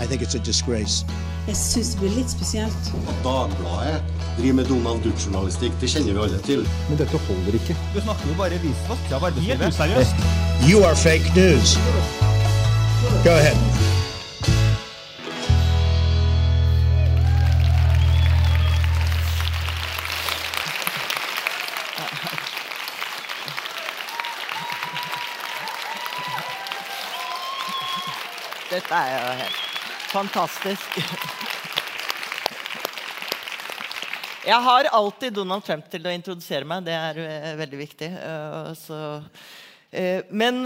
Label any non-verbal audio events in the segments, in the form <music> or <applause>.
I think it's a disgrace. Jeg syns det blir litt spesielt. At Dagbladet driver med Donald Duck-journalistikk, det kjenner vi alle til. Men dette holder ikke. Du snakker jo bare visvask av arbeidslivet. Helt useriøst. You are fake news. Go ahead. Dette er jo helt fantastisk. Jeg har alltid Donald Trump til å introdusere meg. Det er eh, veldig viktig. Eh, så, eh, men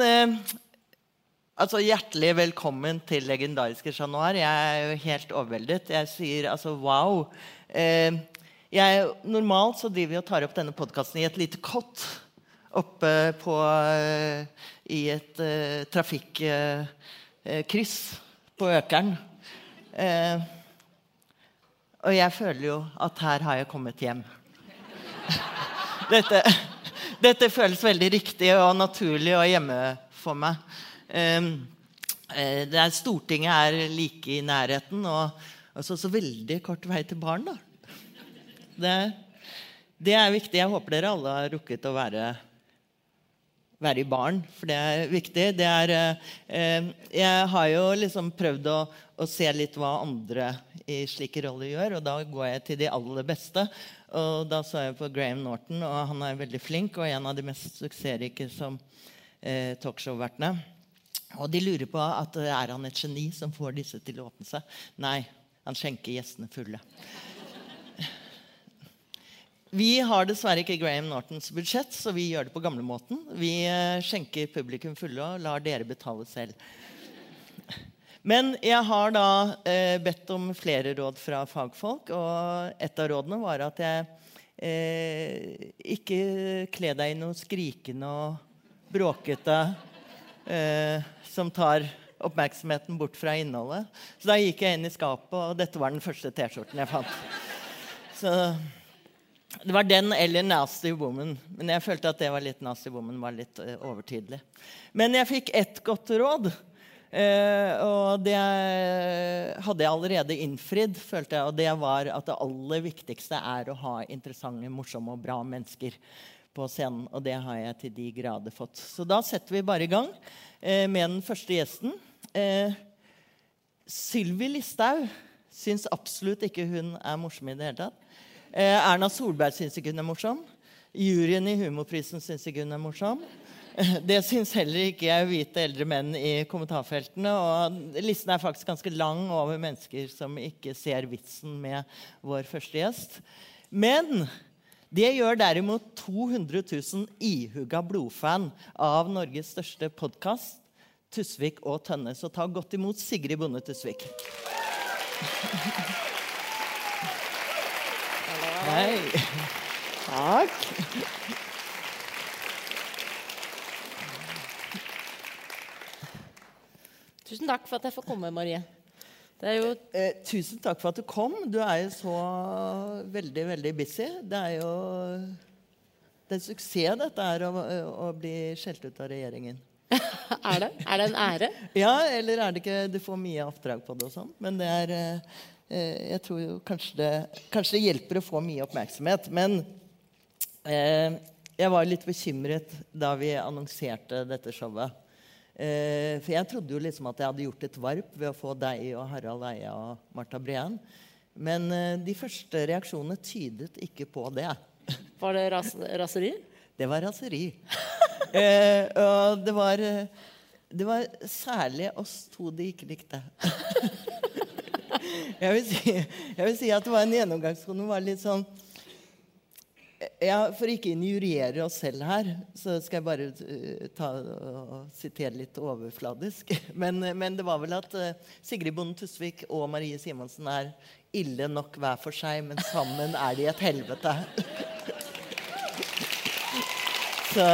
altså, hjertelig velkommen til legendariske Chat Noir. Jeg er jo helt overveldet. Jeg sier altså wow. Jeg, normalt så driver vi og tar opp denne podkasten i et lite kott oppe på, i et uh, trafikkryss på Økeren. Eh, og jeg føler jo at her har jeg kommet hjem. <laughs> dette, dette føles veldig riktig og naturlig og hjemme for meg. Eh, eh, er, Stortinget er like i nærheten, og altså, så veldig kort vei til baren. da. Det, det er viktig. Jeg håper dere alle har rukket å være være i baren, for det er viktig. Det er, eh, jeg har jo liksom prøvd å, å, se litt hva andre i slike roller gjør, og da går jeg til de aller beste. Og da så jeg på Graham Norton, og han er veldig flink og en av de mest suksessrike som eh, talkshow-vertene. Og de lurer på at er han et geni som får disse til å åpne seg. Nei, han skjenker gjestene fulle. Vi har dessverre ikke Graham Nortons budsjett, så vi gjør det på gamlemåten. Vi eh, skjenker publikum fulle og lar dere betale selv. Men jeg har da eh, bedt om flere råd fra fagfolk, og et av rådene var at jeg eh, ikke kle deg i noe skrikende og bråkete eh, som tar oppmerksomheten bort fra innholdet. Så da gikk jeg inn i skapet, og dette var den første T-skjorten jeg fant. Så det var den eller Nasty Woman. Men jeg følte at det var litt Nasty Woman var litt uh, overtydelig. Men jeg fikk ett godt råd. Uh, og det hadde jeg allerede innfridd, følte jeg. Og det var at det aller viktigste er å ha interessante, morsomme og bra mennesker på scenen. Og det har jeg til de grader fått. Så da setter vi bare i gang med den første gjesten. Sylvi Listhaug syns absolutt ikke hun er morsom i det hele tatt. Eh, Erna Solberg syns ikke hun er morsom. Juryen i Humorprisen syns ikke hun er morsom. Det syns heller ikke jeg hvite eldre menn i kommentarfeltene. Og listen er faktisk ganske lang over mennesker som ikke ser vitsen med vår første gjest. Men det gjør derimot 200 000 ihuga blodfan av Norges største podkast, Tusvik og Tønne. Så ta godt imot Sigrid Bonde Tusvik. <laughs> Hei. Takk. Tusen takk for at jeg får komme, Marie. Jo... Eh, tusen takk for at du kom. Du er jo så veldig, veldig busy. Det er jo det er en suksess, dette er å, å bli skjelt ut av regjeringen. <laughs> er det? Er det en ære? Ja, eller er det ikke Du får mye oppdrag på det og sånn. Men det er eh, Eh, jeg tror jo kanskje det, kanskje det, hjelper å få mye oppmerksomhet. Men eh, jeg var litt bekymret da vi annonserte dette showet. Eh, for jeg trodde jo liksom at jeg hadde gjort et varp ved å få deg og Harald Eia og Marta Breen. Men eh, de første reaksjonene tydet ikke på det. Var det ras raseri? Det var raseri. <laughs> Eh, og det var, det var særlig oss to de ikke likte. <laughs> Jeg vil, si, jeg vil si at det var en gjennomgangskone var litt sånn ja, For ikke injuriere oss selv her, så skal jeg bare uh, ta og sitere litt overfladisk. <laughs> Men, men, det var vel at uh, Sigrid Bonde Tusvik og Marie Simonsen er ille nok hver for seg, men sammen er de et helvete. <laughs> så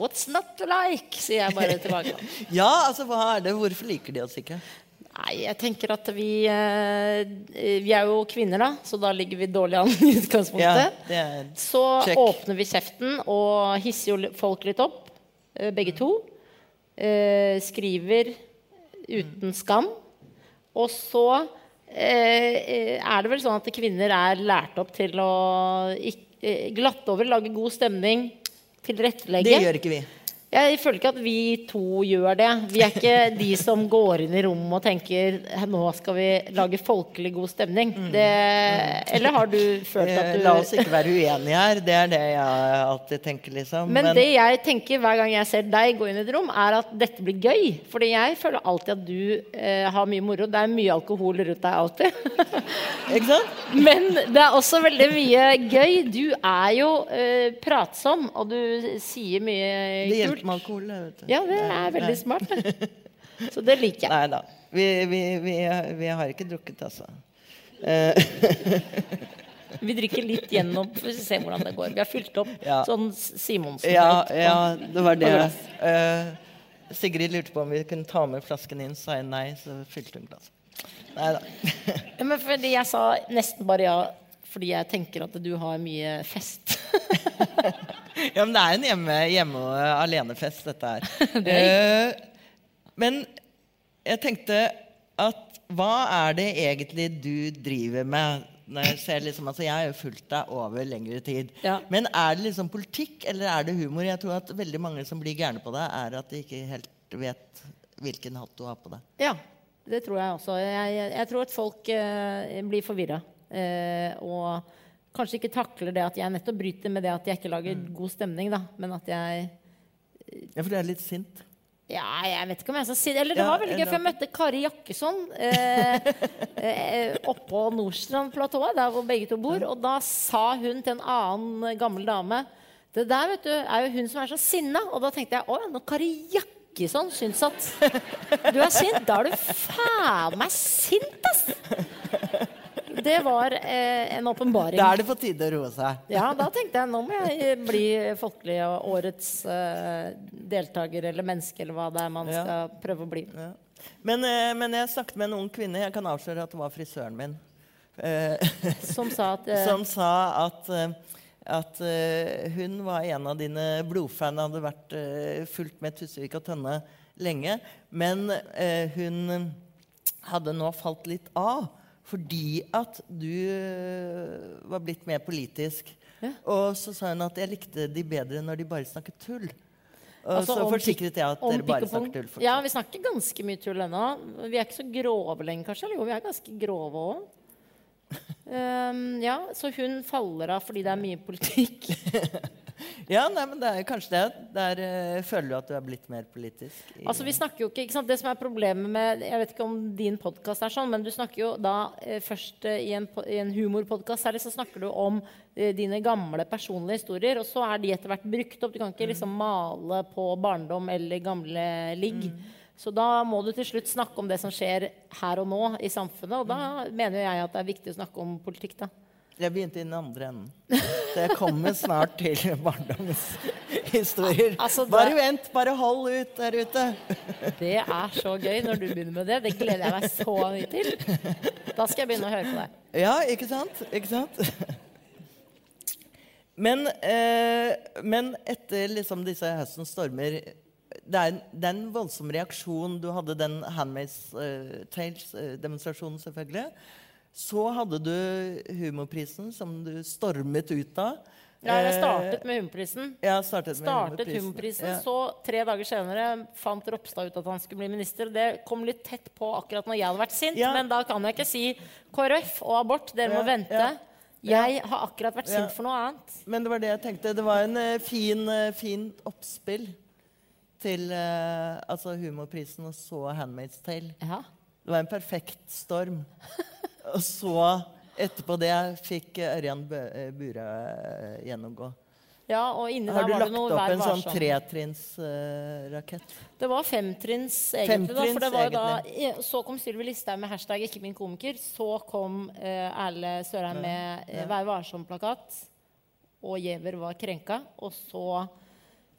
What's not to like? sier jeg bare tilbake. <laughs> ja, altså hva er det? Hvorfor liker de oss ikke? Nei, jeg tenker at vi eh, Vi er jo kvinner, da, så da ligger vi dårlig an i utgangspunktet. Ja, så check. åpner vi kjeften og hisser jo folk litt opp, eh, begge to. eh, skriver uten skam. Og så er det vel sånn at kvinner er lært opp til å glatte over, lage god stemning, tilrettelegge. Det gjør ikke vi. Jeg føler ikke at vi to gjør det. Vi er ikke de som går inn i rommet og tenker nå skal vi lage folkelig god stemning. Det, eller har du følt at Eh, du La oss ikke være uenige her. Det er det jeg alltid tenker, liksom. Men det jeg tenker hver gang jeg ser deg gå inn i et rom, er at dette blir gøy. Fordi jeg føler alltid at du eh, har mye moro. Det er mye alkohol rundt deg alltid. <laughs> Ikke sant? Men det er også veldig mye gøy. Du er jo eh, pratsom, og du sier mye Det med alkohol. Vet du. Ja, det er veldig smart. det. <laughs> Så det liker jeg. Nei da. Vi, vi, vi, vi har ikke drukket, altså. Eh, <laughs> Vi drikker litt gjennom for å se hvordan det går. Vi har fylt opp Ja. sånn Simonsen. ja, ja, det var det. Uh. Eh, Sigrid lurte på om vi kunne ta med flasken inn. Sa jeg nei, så fylte hun glasset. Nei da. <laughs> Men fordi jeg sa nesten bare ja fordi jeg tenker at du har mye fest. <laughs> Ja, men det er en hjemme, hjemme alenefest, dette her. <laughs> Eh, men jeg tenkte at hva er det egentlig du driver med? Når jeg, ser liksom, altså jeg har jo fulgt deg over lengre tid. Ja. Men er det liksom politikk, eller er det humor? Jeg tror at veldig mange som blir gærne på deg, er at de ikke helt vet hvilken hatt du har på deg. Ja, det tror jeg også. Jeg, jeg, jeg tror at folk eh, blir forvirra. Eh, og kanskje ikke takler det at jeg nettopp bryter med det at jeg ikke lager Mm. god stemning, da. Men at jeg Ja, for du er litt sint. Ja, jeg vet ikke om jeg skal si det. Eller det Ja, var veldig gøy, for jeg møtte Kari Jakkesson eh, eh, oppå Nordstrandplatået, der hvor begge to bor. Og da sa hun til en annen gammel dame Det der vet du, er jo hun som er så sinna. Og da tenkte jeg å når Kari Jakkesson syns at du er sint, da er du faen meg sint, ass! Det var eh, en åpenbaring. Da er det på tide å roe seg. Ja, da tenkte jeg nå må jeg bli folkelig og årets eh, deltaker eller menneske eller hva det er man Ja. skal prøve å bli. Ja. Men, eh, men jeg snakket med en ung kvinne. Jeg kan avsløre at det var frisøren min. Eh, Som sa at <laughs> eh, som sa at, eh, at hun var en av dine blodfan, hadde vært fulgt med Tussevik og Tønne lenge. Men hun hadde nå falt litt av fordi at du eh, var blitt mer politisk. Ja. Og så sa hun at jeg likte de bedre når de bare snakket tull. Og Altså, så forsikret jeg at dere bare snakket tull. Ja, vi snakker ganske mye tull ennå. Vi er ikke så grove lenger, kanskje? Eller jo, vi er ganske grove òg. <laughs> ja, så hun faller av fordi det er mye politikk. <laughs> <laughs> Ja, nei, men det er kanskje det. Der uh, føler du at du er blitt mer politisk. i- Altså, vi snakker jo ikke, ikke sant? Det som er problemet med Jeg vet ikke om din podkast er sånn, men du snakker jo da uh, først uh, i en, i en humorpodkast særlig, så snakker du om dine gamle personlige historier, og så er de etter hvert brukt opp. Du kan ikke liksom male på barndom eller gamle ligg. Så da må du til slutt snakke om det som skjer her og nå i samfunnet, og da mener jo jeg at det er viktig å snakke om politikk, da. Jeg begynte i den andre enden. Så jeg kommer snart til <laughs> barndommens historier. Altså, det- Bare vent, bare hold ut der ute. Det er så gøy når du begynner med det. Det gleder jeg meg så mye til. Da skal jeg begynne å høre på deg. Ja, ikke sant? Ikke sant? Men, eh, men etter liksom disse høstens stormer det er, en, det er en voldsom reaksjon. Du hadde den Handmaid's eh, Tales-demonstrasjonen, selvfølgelig. Så hadde du Humorprisen, som du stormet ut av. Ja, jeg Eh, startet med Humorprisen. Ja, startet med Startet Humorprisen, Ja. Så tre dager senere fant Ropstad ut at han skulle bli minister. Det kom litt tett på akkurat når jeg hadde vært sint. Ja. Men da kan jeg ikke si KrF og abort, dere må vente. Jeg har akkurat vært sint for noe annet. Men det var det jeg tenkte. Det var en eh, fin, eh, fin oppspill til altså Humorprisen og så Handmaid's Tale. Ja. Det var en perfekt storm. <laughs> Og så etterpå det fikk eh, Ørjan eh, Bure eh, gjennomgå. ja, og inni Har der var det lagt noe opp Vær en sånn tretrinnsrakett? Det var femtrinns, egentlig. da, for det var egentlig. da, så kom Sylvi Listhaug med hashtag 'ikke min komiker'. Så kom uh, Erle Sørheim med uh, 'Vær varsom'-plakat. Og Giæver var krenka. Og så,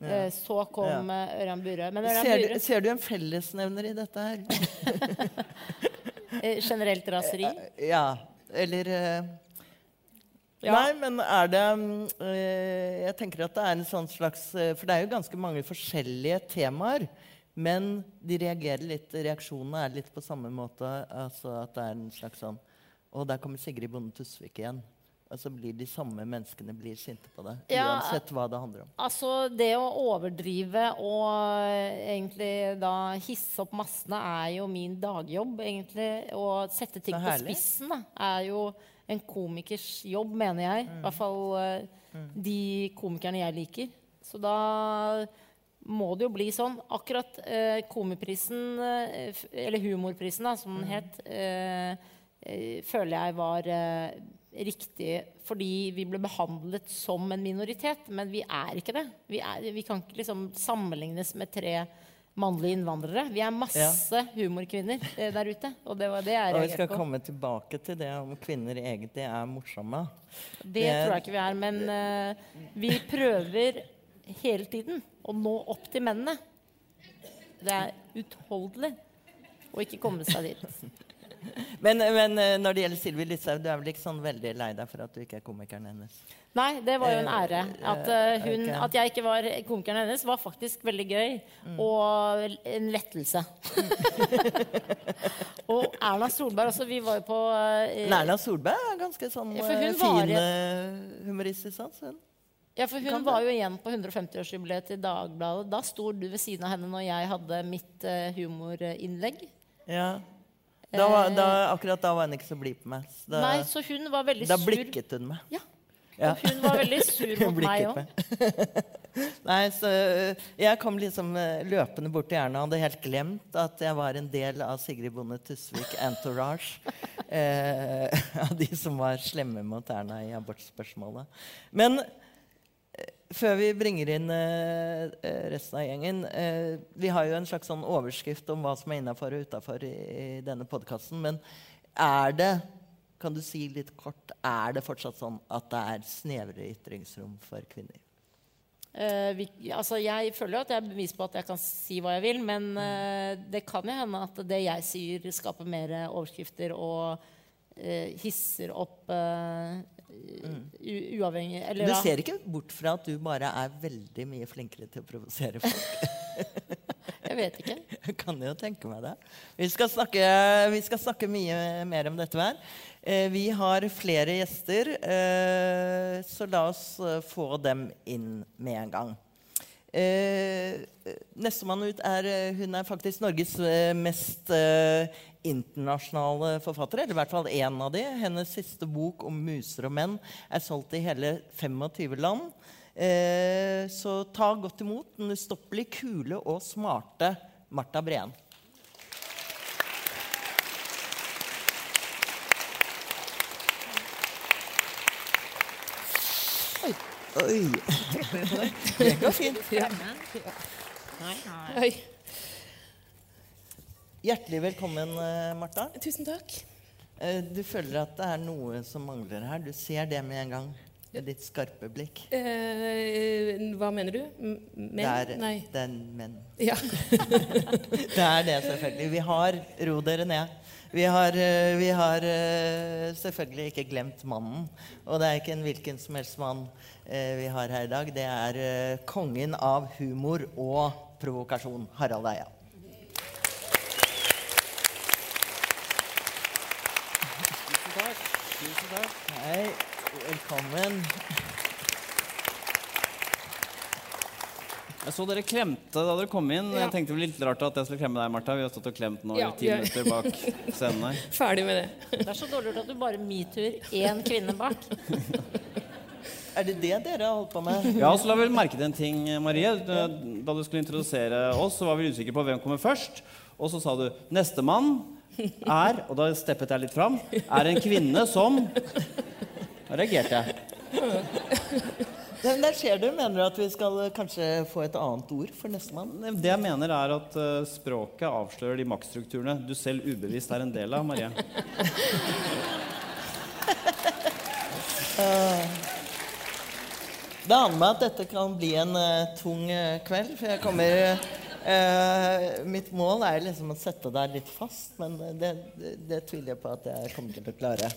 eh, så kom eh, Ørjan Burøe. Ser, du- ser du en fellesnevner i dette her? <laughs> eh, Generelt raseri. Ja. Eller eh, Ja. Nei, men er det eh, Jeg tenker at det er en sånn slags eh, For det er jo ganske mange forskjellige temaer Men de reagerer litt, reaksjonene er litt på samme måte. altså At det er en slags sånn Og der kommer Sigrid Bonde Tusvik igjen. Og så blir de samme menneskene blir sinte på deg. Ja, Uansett hva det handler om. Altså, det å overdrive og eh, egentlig da hisse opp massene er jo min dagjobb, egentlig. Å sette ting på spissen da, er jo en komikers jobb, mener jeg. I hvert fall eh, de komikerne jeg liker. Så da må det jo bli sånn. Akkurat eh, komiprisen, eh, eller humorprisen, da, som den het, eh, eh, føler jeg var eh, riktig fordi vi ble behandlet som en minoritet. Men vi er ikke det. Vi, er, vi kan ikke liksom sammenlignes med tre mannlige innvandrere. Vi er masse humorkvinner eh, der ute. Og det var det jeg Og vi skal på. komme tilbake til det om kvinner egentlig er morsomme. Det Det- tror jeg ikke vi er. Men uh, vi prøver hele tiden å nå opp til mennene. Det er utholdelig å ikke komme seg dit. Men, men eh, når det gjelder Sylvi Listhaug, du er vel ikke sånn veldig lei deg for at du ikke er komikeren hennes? Nei, det var jo en ære. At, eh, hun, okay. at jeg ikke var komikeren hennes, var faktisk veldig gøy. Og en lettelse. <laughs> og Erna Solberg også. Vi var jo på eh, Erna Solberg er ganske sånn Ja, eh, fin i- eh, humoristisk sans. hun. Ja, for hun var jo igjen på 150-årsjubileet til Dagbladet. Da sto du ved siden av henne når jeg hadde mitt eh, humorinnlegg. Ja. Da var, da, akkurat da var hun ikke så blid på meg. Så Da, Nei, så hun var veldig da sur. blikket hun meg. Ja. Ja. Og hun var veldig sur <laughs> mot meg òg. <laughs> Nei, så øh, Jeg kom liksom øh, løpende bort til Erna og hadde helt glemt at jeg var en del av Sigrid Bonde Tusvik entourage. <laughs> Eh, av de som var slemme mot Erna i abortspørsmålet. Men eh, før vi bringer inn eh, eh, resten av gjengen eh, Vi har jo en slags sånn overskrift om hva som er innafor og utafor i, i denne podkasten. Men er det kan du si litt kort, er det fortsatt sånn at det er snevre ytringsrom for kvinner? Eh, vi, altså jeg føler jo at jeg er bevis på at jeg kan si hva jeg vil, men Mm. eh, det kan jo hende at det jeg sier, skaper mer overskrifter og eh, hisser opp uavhengig Eller. Du ser ikke bort fra at du bare er veldig mye flinkere til å provosere folk. <laughs> Jeg vet ikke. Jeg kan jo tenke meg det. Vi skal snakke, vi skal snakke mye mer om dette her. Eh, vi har flere gjester, eh, så la oss eh, få dem inn med en gang. Eh, Nestemann ut er eh, Hun er faktisk Norges eh, mest eh, internasjonale forfattere, Eller i hvert fall én av de. Hennes siste bok om muser og menn er solgt i hele 25 land. Eh, så ta godt imot den ustoppelig kule og smarte Marta Breen. Oi. Oi. <laughs> Det går fint. Oi. Hjertelig velkommen, eh, Marta. Tusen takk. Eh, Du føler at det er noe som mangler her. Du ser det med en gang. Med ditt skarpe blikk. Eh, hva mener du? M menn? Det er, Nei. det er menn. Ja. <laughs> Det er det, selvfølgelig. Vi har Ro dere ned. Vi har, eh, vi har selvfølgelig ikke glemt mannen. Og det er ikke en hvilken som helst mann vi har her i dag. Det er kongen av humor og provokasjon, Harald Eia. Tusen takk. Tusen takk. Hei, velkommen. Jeg så dere klemte da dere kom inn. Ja. Jeg tenkte det var litt rart at jeg skulle klemme deg, Martha. Vi har stått og klemt nå Ja, i ti minutter bak <laughs> scenen her. Ferdig med det. Det er så dårlig gjort at du bare metoo-er én kvinne bak. <laughs> Er det det dere har holdt på med? Ja, så la vi merke til en ting, Marie. Da du skulle introdusere oss, så var vi usikre på hvem kommer først. Og så sa du 'Nestemann er' Og da steppet jeg litt fram. 'Er en kvinne som' Da reagerte jeg. Men Der ser du. Mener du at vi skal eh, kanskje få et annet ord for nestemann? Det jeg mener, er at eh, språket avslører de maktstrukturene du selv ubevisst er en del av, Marie. Det aner meg at dette kan bli en uh, tung uh, kveld. For jeg kommer eh, Mitt mål er liksom å sette deg litt fast, men det, det, det tviler jeg på at jeg kommer til å klare.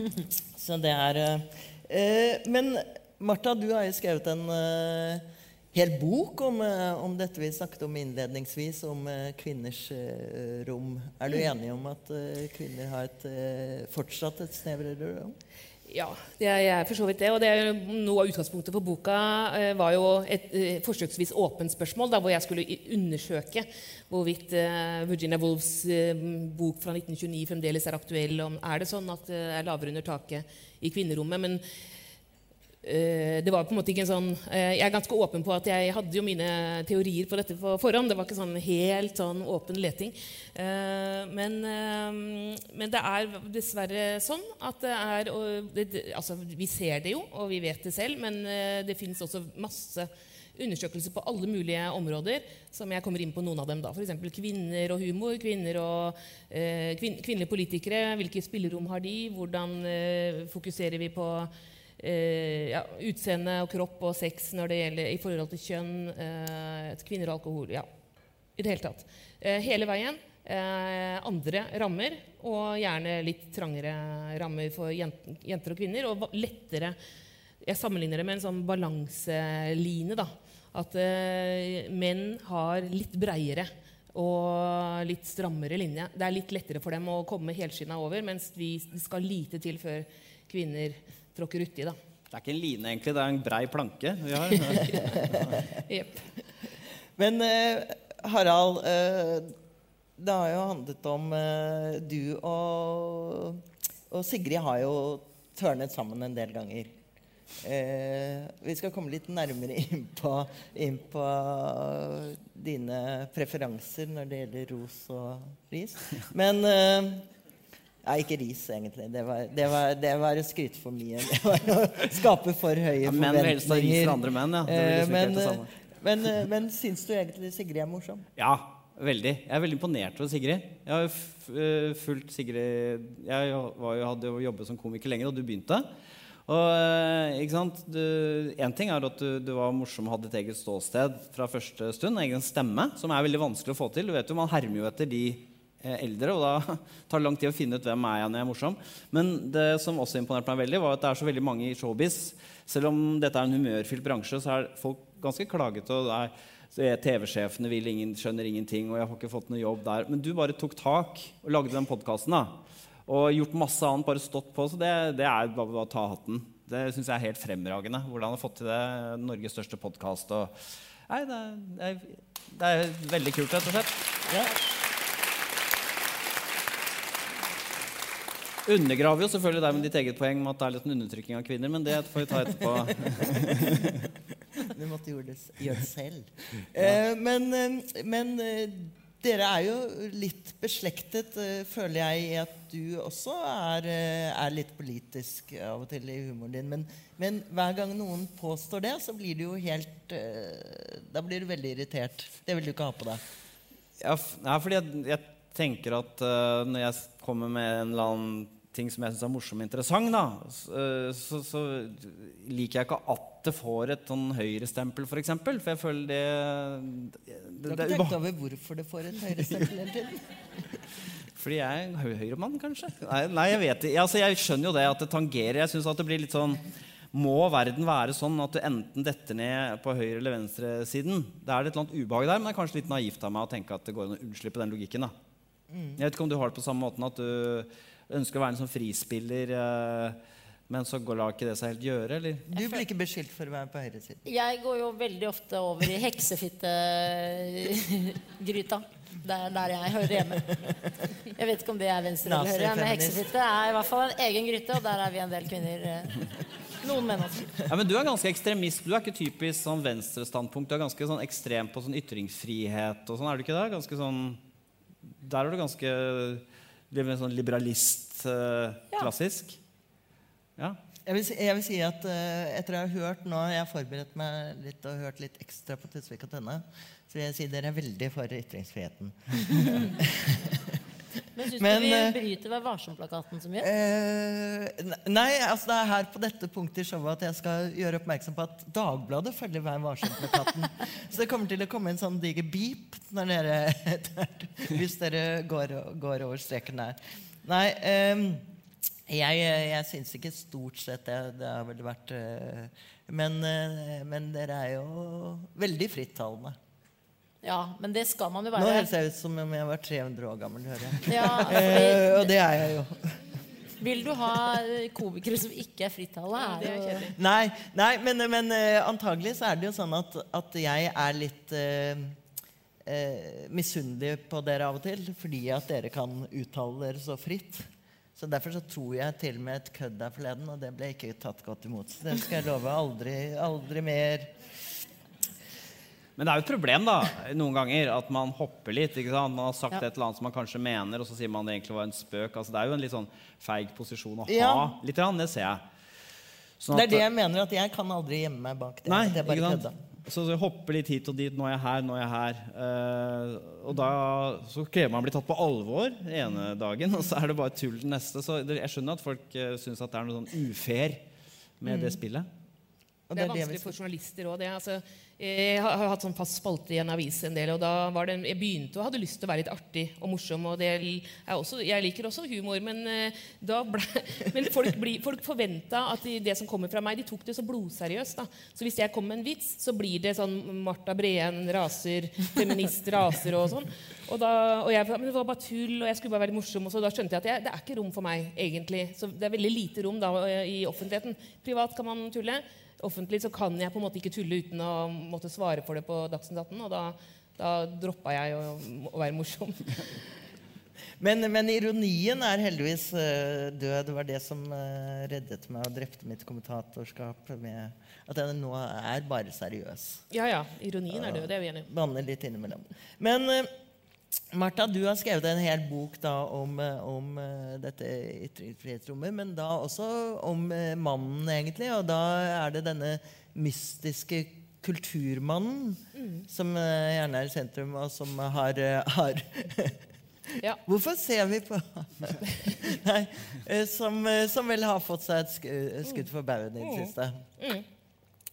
<laughs> Så det er uh, uh, Men Martha, du har jo skrevet en, hel bok om, om dette vi snakket om innledningsvis, om kvinners rom. Er du enig om at kvinner har et, fortsatt et snevrere rom? Ja, jeg er for så vidt det. Og det noe av utgangspunktet for boka eh, var jo et eh, forsøksvis åpent spørsmål, da, hvor jeg skulle undersøke hvorvidt eh, Virginia Woolfs eh, bok fra 1929 fremdeles er aktuell. Om, er det sånn at det er lavere under taket i kvinnerommet? Men Eh, det var på en måte ikke en sånn eh, Jeg er ganske åpen på at jeg hadde jo mine teorier på dette på forhånd. Det var ikke sånn helt sånn åpen leting. Eh, men, eh, men det er dessverre sånn at det er det, altså, Vi ser det jo, og vi vet det selv, men eh, det finnes også masse undersøkelser på alle mulige områder, som jeg kommer inn på noen av dem. da, F.eks. kvinner og humor, kvinner og eh, kvin kvinnelige politikere. Hvilke spillerom har de? Hvordan eh, fokuserer vi på eh, ja, utseende og kropp og sex når det gjelder i forhold til kjønn, eh, kvinner og alkohol. Ja, i det hele tatt. Eh, hele veien. Eh, andre rammer, og gjerne litt trangere rammer for jent, jenter og kvinner. Og lettere Jeg sammenligner det med en sånn balanseline. da, At eh, menn har litt breiere og litt strammere linje. Det er litt lettere for dem å komme helskinna over, mens vi skal lite til før kvinner tråkker uti. da. Det er ikke en line, egentlig. Det er en brei planke vi har. <laughs> yep. Men eh, Harald, eh, det har jo handlet om eh, Du og, og Sigrid har jo tørnet sammen en del ganger. Eh, vi skal komme litt nærmere inn på, inn på dine preferanser når det gjelder ros og ris. Men eh, Nei, ikke ris, egentlig. Det var, det var, det var å skryte for mye. Det var å skape for høye Ja, menn vil helst ha ris fra andre menn, ja. Det blir Eh, liksom ikke men, helt det samme. eh, men, eh, men syns du egentlig Sigrid er morsom? Ja, veldig. Jeg er veldig imponert over Sigrid. Jeg har fulgt Sigrid Jeg var jo, hadde jo jobbet som komiker lenger, da du begynte. Og ikke sant? Én en ting er at du, du var morsom og hadde et eget ståsted fra første stund. En egen stemme, som er veldig vanskelig å få til. Du vet jo, Man hermer jo etter de eldre, og da <laughs> tar det lang tid å finne ut hvem er jeg når jeg er morsom. Men det som også imponerte meg veldig, var at det er så veldig mange i showbiz. Selv om dette er en humørfylt bransje, så er folk ganske klagete. og det er er TV-sjefene vil ingen, skjønner ingenting, og jeg har ikke fått noe jobb der. Men du bare tok tak og lagde den podkasten. Og gjort masse annet, bare stått på. Så det, det er bare å ta hatten. Det syns jeg er helt fremragende. Hvordan han har fått til det. Norges største podkast. Nei, det er, det, er, det er veldig kult, rett og slett. Ja. Undergraver jo selvfølgelig deg med ditt eget poeng med at det er litt en undertrykking av kvinner, men det får vi ta etterpå. <laughs> Du måtte gjøre det, gjøre det selv. Eh, men eh, men eh, dere er jo litt beslektet, eh, føler jeg, i at du også er, er litt politisk av og til i humoren din. Men, men hver gang noen påstår det, så blir du jo helt Da blir du veldig irritert. Det vil du ikke ha på deg. Ja, fordi jeg, jeg tenker at når jeg kommer med en eller annen ting som jeg syns er morsom og interessant, da, øh, så, så liker jeg ikke at det får et sånn høyrestempel, f.eks. For, eksempel, for jeg føler det det, det, har det, ikke tenkt over hvorfor det får et høyrestempel hele tiden? <laughs> Fordi jeg er høy- høyremann, kanskje? Nei, nei jeg vet ikke. Altså, jeg skjønner jo det at det tangerer. Jeg synes at det blir litt sånn Må verden være sånn at du enten detter ned på høyre- eller venstresiden? Det er et eller annet ubehag der, men det er kanskje litt naivt av meg å tenke at det går an å unnslippe den logikken. da. Jeg vet ikke om du har det på samme måten at du ønsker å være en sånn frispiller, eh, men så går lar ikke det seg helt gjøre, eller? Du blir ikke beskyldt for å være på høyresiden. Jeg går jo veldig ofte over i heksefittegryta. Det er der jeg hører hjemme. Jeg vet ikke om det er venstre eller høyre, men heksefitte er i hvert fall en egen gryte, og der er vi en del kvinner. eh, Noen menn også. Ja, men Du er ganske ekstremist. Du er ikke typisk sånn venstrestandpunkt. Du er ganske sånn ekstrem på sånn ytringsfrihet og sånn, er du ikke det? Ganske sånn Der er du ganske sånn liberalist, eh, Ja. klassisk. Ja. Jeg vil, si, jeg vil si at uh, etter å ha hørt nå Jeg har forberedt meg litt og hørt litt ekstra på Tusvik og Tønne. Så vil jeg si dere er veldig for ytringsfriheten. <laughs> Men syns du vi eh, bryter Vær varsom-plakaten så mye? Eh, nei, altså det er her på dette punktet i showet at jeg skal gjøre oppmerksom på at Dagbladet følger Vær varsom-plakaten. <laughs> Så det kommer til å komme en sånn diger beep når dere, hvis dere går, går over streken der. Nei, ehm, Jeg, jeg syns ikke stort sett det. Det har vel vært eh, men, eh, men dere er jo veldig frittalende. Ja, men det skal man jo Nå være. høres jeg ut som om jeg var 300 år gammel. hører jeg. Ja, Eh, fordi, og det er jeg jo. vil du ha eh, komikere som ikke er frittalende? Jo- Nei, nei men, men eh, antagelig så er det jo sånn at, at jeg er litt eh, eh, misunnelig på dere av og til. Fordi at dere kan uttale dere så fritt. Så Derfor så tror jeg til og med et kødd der forleden, og det ble ikke tatt godt imot. Så det skal jeg love. Aldri, aldri mer. Men det er jo et problem da, noen ganger at man hopper litt. ikke sant? Man har sagt Ja. et eller annet som man kanskje mener, og så sier man det egentlig var en spøk. Altså, det er jo en litt sånn feig posisjon å ha. Ja. litt, grann, det ser jeg. Sånn Det er det jeg mener, at jeg kan aldri gjemme meg bak det. Nei, det er bare kødda. sant? Så jeg hopper litt hit og dit. Nå er jeg her, nå er jeg her. Eh, og da så krever man å bli tatt på alvor den ene dagen, og så er det bare tull den neste. Så jeg skjønner at folk uh, syns at det er noe sånn ufair med det spillet. Det er vanskelig for journalister òg. Altså, jeg har hatt sånn fast spalte i en avis en del, og da var det jeg begynte og hadde lyst til å være litt artig og morsom. og også, Jeg liker også humor, men, eh, ble, <laughs> men folk, blir- folk forventa at de, det som kommer fra meg, de tok det så blodseriøst. da. Så hvis jeg kom med en vits, så blir det sånn Marta Breen raser, feminist raser og sånn. Og, da, og jeg, men det var bare tull, og jeg skulle bare være morsom. Og så da skjønte jeg at jeg, det er ikke rom for meg, egentlig. Så det er veldig lite rom da i offentligheten. Privat kan man tulle. Offentlig så kan jeg på en måte ikke tulle uten å måtte svare for det på Dagsnytt 18. Og da, da droppa jeg å, å være morsom. <laughs> Men, men ironien er heldigvis eh, død. Det var det som eh, reddet meg og drepte mitt kommentatorskap. Med at jeg nå er bare seriøs. Ja ja, ironien er død, det er vi enige om. Banner litt innimellom. Men eh, Martha, du har skrevet en hel bok da om, eh, om eh, dette ytringsfrihetsrommet, men da også om eh, mannen, egentlig. Og da er det denne mystiske kulturmannen som eh, gjerne er i sentrum, og som har, har Ja. <laughs> Hvorfor ser vi på <laughs> Nei, som, som vel har fått seg et sku- skudd for baugen i det siste.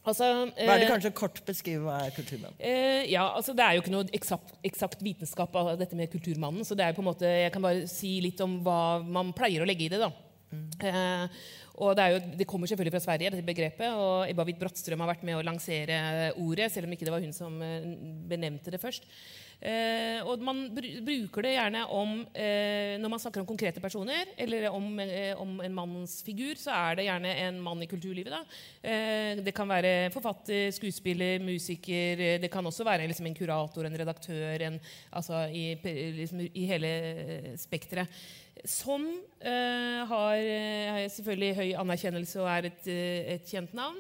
Altså, Hva er det eh, kanskje kort beskrive hva er kulturmannen? Eh, ja, altså Det er jo ikke noe eksakt, eksakt vitenskap av dette med kulturmannen. så det er på en måte, Jeg kan bare si litt om hva man pleier å legge i det. da. Eh, og det, jo, det kommer selvfølgelig fra Sverige, dette begrepet. Og Ebba Witt Brattstrøm har vært med å lansere ordet, selv om ikke det var hun som eh, benevnte det først. Eh, og man br bruker det gjerne om eh, Når man snakker om konkrete personer, eller om, eh, om en manns figur, så er det gjerne en mann i kulturlivet. Eh, det kan være forfatter, skuespiller, musiker. Det kan også være liksom, en kurator, en redaktør, en, altså i, liksom, i hele eh, spekteret. Som eh, har eh, selvfølgelig høy anerkjennelse og er et, eh, et kjent navn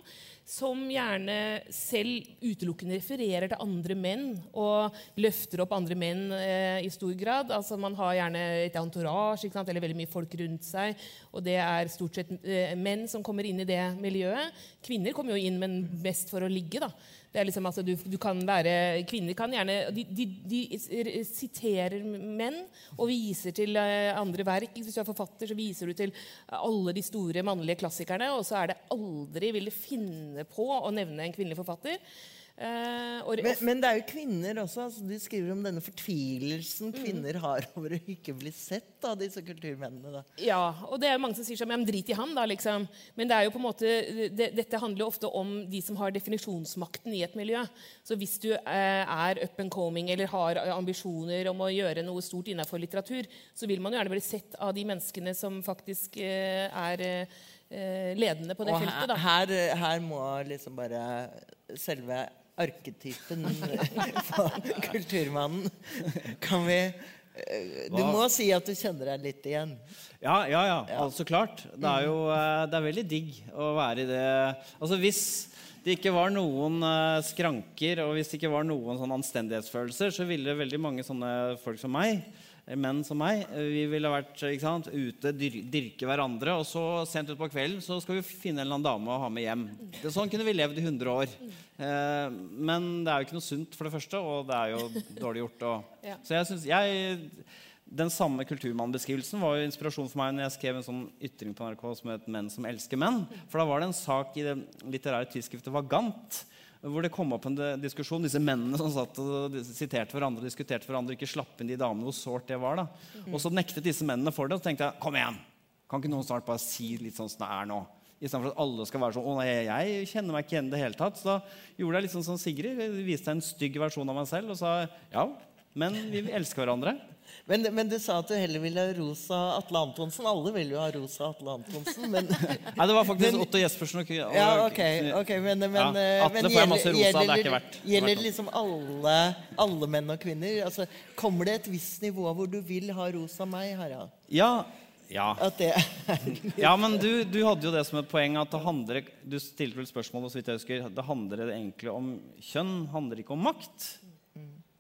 som gjerne selv utelukkende refererer til andre menn og løfter opp andre menn eh, i stor grad. Altså Man har gjerne et entourage eller veldig mye folk rundt seg, og det er stort sett eh, menn som kommer inn i det miljøet. Kvinner kommer jo inn, men mest for å ligge. da. Det er liksom, altså, du, du kan være, Kvinner kan gjerne De, de, de siterer menn og viser til eh, andre verk. Hvis du er forfatter, så viser du til alle de store mannlige klassikerne, og så er det aldri vil du finne på å nevne en kvinnelig forfatter. Eh, og, Men, men det er jo kvinner også. Altså, du skriver om denne fortvilelsen kvinner har over å ikke bli sett av disse kulturmennene. Da. Ja, og det er jo mange som sier sånn, men drit i han da, liksom. Men det er jo på en måte, det, dette handler jo ofte om de som har definisjonsmakten i et miljø. Så hvis du eh, er up and coming eller har ambisjoner om å gjøre noe stort innenfor litteratur, så vil man jo gjerne bli sett av de menneskene som faktisk eh, er eh, ledende på det Og feltet. da. her, her må liksom bare selve arketypen for kulturmannen Kan vi eh, Du må si at du kjenner deg litt igjen. Ja, ja, ja. Altså klart. Det er jo eh, det er veldig digg å være i det Altså hvis det ikke var noen eh, skranker, og hvis det ikke var noen sånn anstendighetsfølelser, så ville veldig mange sånne folk som meg, eh, menn som meg, eh, vi ville vært ikke sant, ute, dyr, dyrke hverandre, og så sent utpå kvelden så skal vi finne en eller annen dame å ha med hjem. Det, sånn kunne vi levd i 100 år. Eh, men det er jo ikke noe sunt, for det første, og det er jo dårlig gjort. Og, <laughs> Ja. Så jeg synes, jeg den samme kulturmannbeskrivelsen var jo inspirasjon for meg når jeg skrev en sånn ytring på NRK som het 'Menn som elsker menn'. For da var det en sak i det litterære tidsskriftet Vagant hvor det kom opp en diskusjon. Disse mennene som satt og siterte hverandre diskuterte hverandre, ikke slapp inn de damene, hvor sårt det var. da. Og så nektet disse mennene for det, og så tenkte jeg kom igjen. Kan ikke noen snart bare si litt sånn som det er nå? Istedenfor at alle skal være sånn 'Å nei, jeg kjenner meg ikke igjen i det hele tatt'. Så da gjorde jeg litt sånn som Sigrid. Jeg viste en stygg versjon av meg selv og sa ja, men vi elsker hverandre. Men, men du sa at du heller ville ha rosa Atle Antonsen. Alle vil jo ha rosa Atle Antonsen, men <laughs> Nei, det var faktisk Men- Otto Jespersen. Og, og, Ja, ok. ok, Men, men, Ja, eh, Atle får jeg masse rosa, det er gjelder, ikke verdt- gjelder det liksom alle, alle menn og kvinner? Altså, kommer det et visst nivå hvor du vil ha rosa meg, Harald? ja, ja. At det Ja, men du, du hadde jo det som et poeng at det handler Du stilte vel spørsmålet, så vidt jeg husker. Det handler egentlig om kjønn, handler ikke om makt.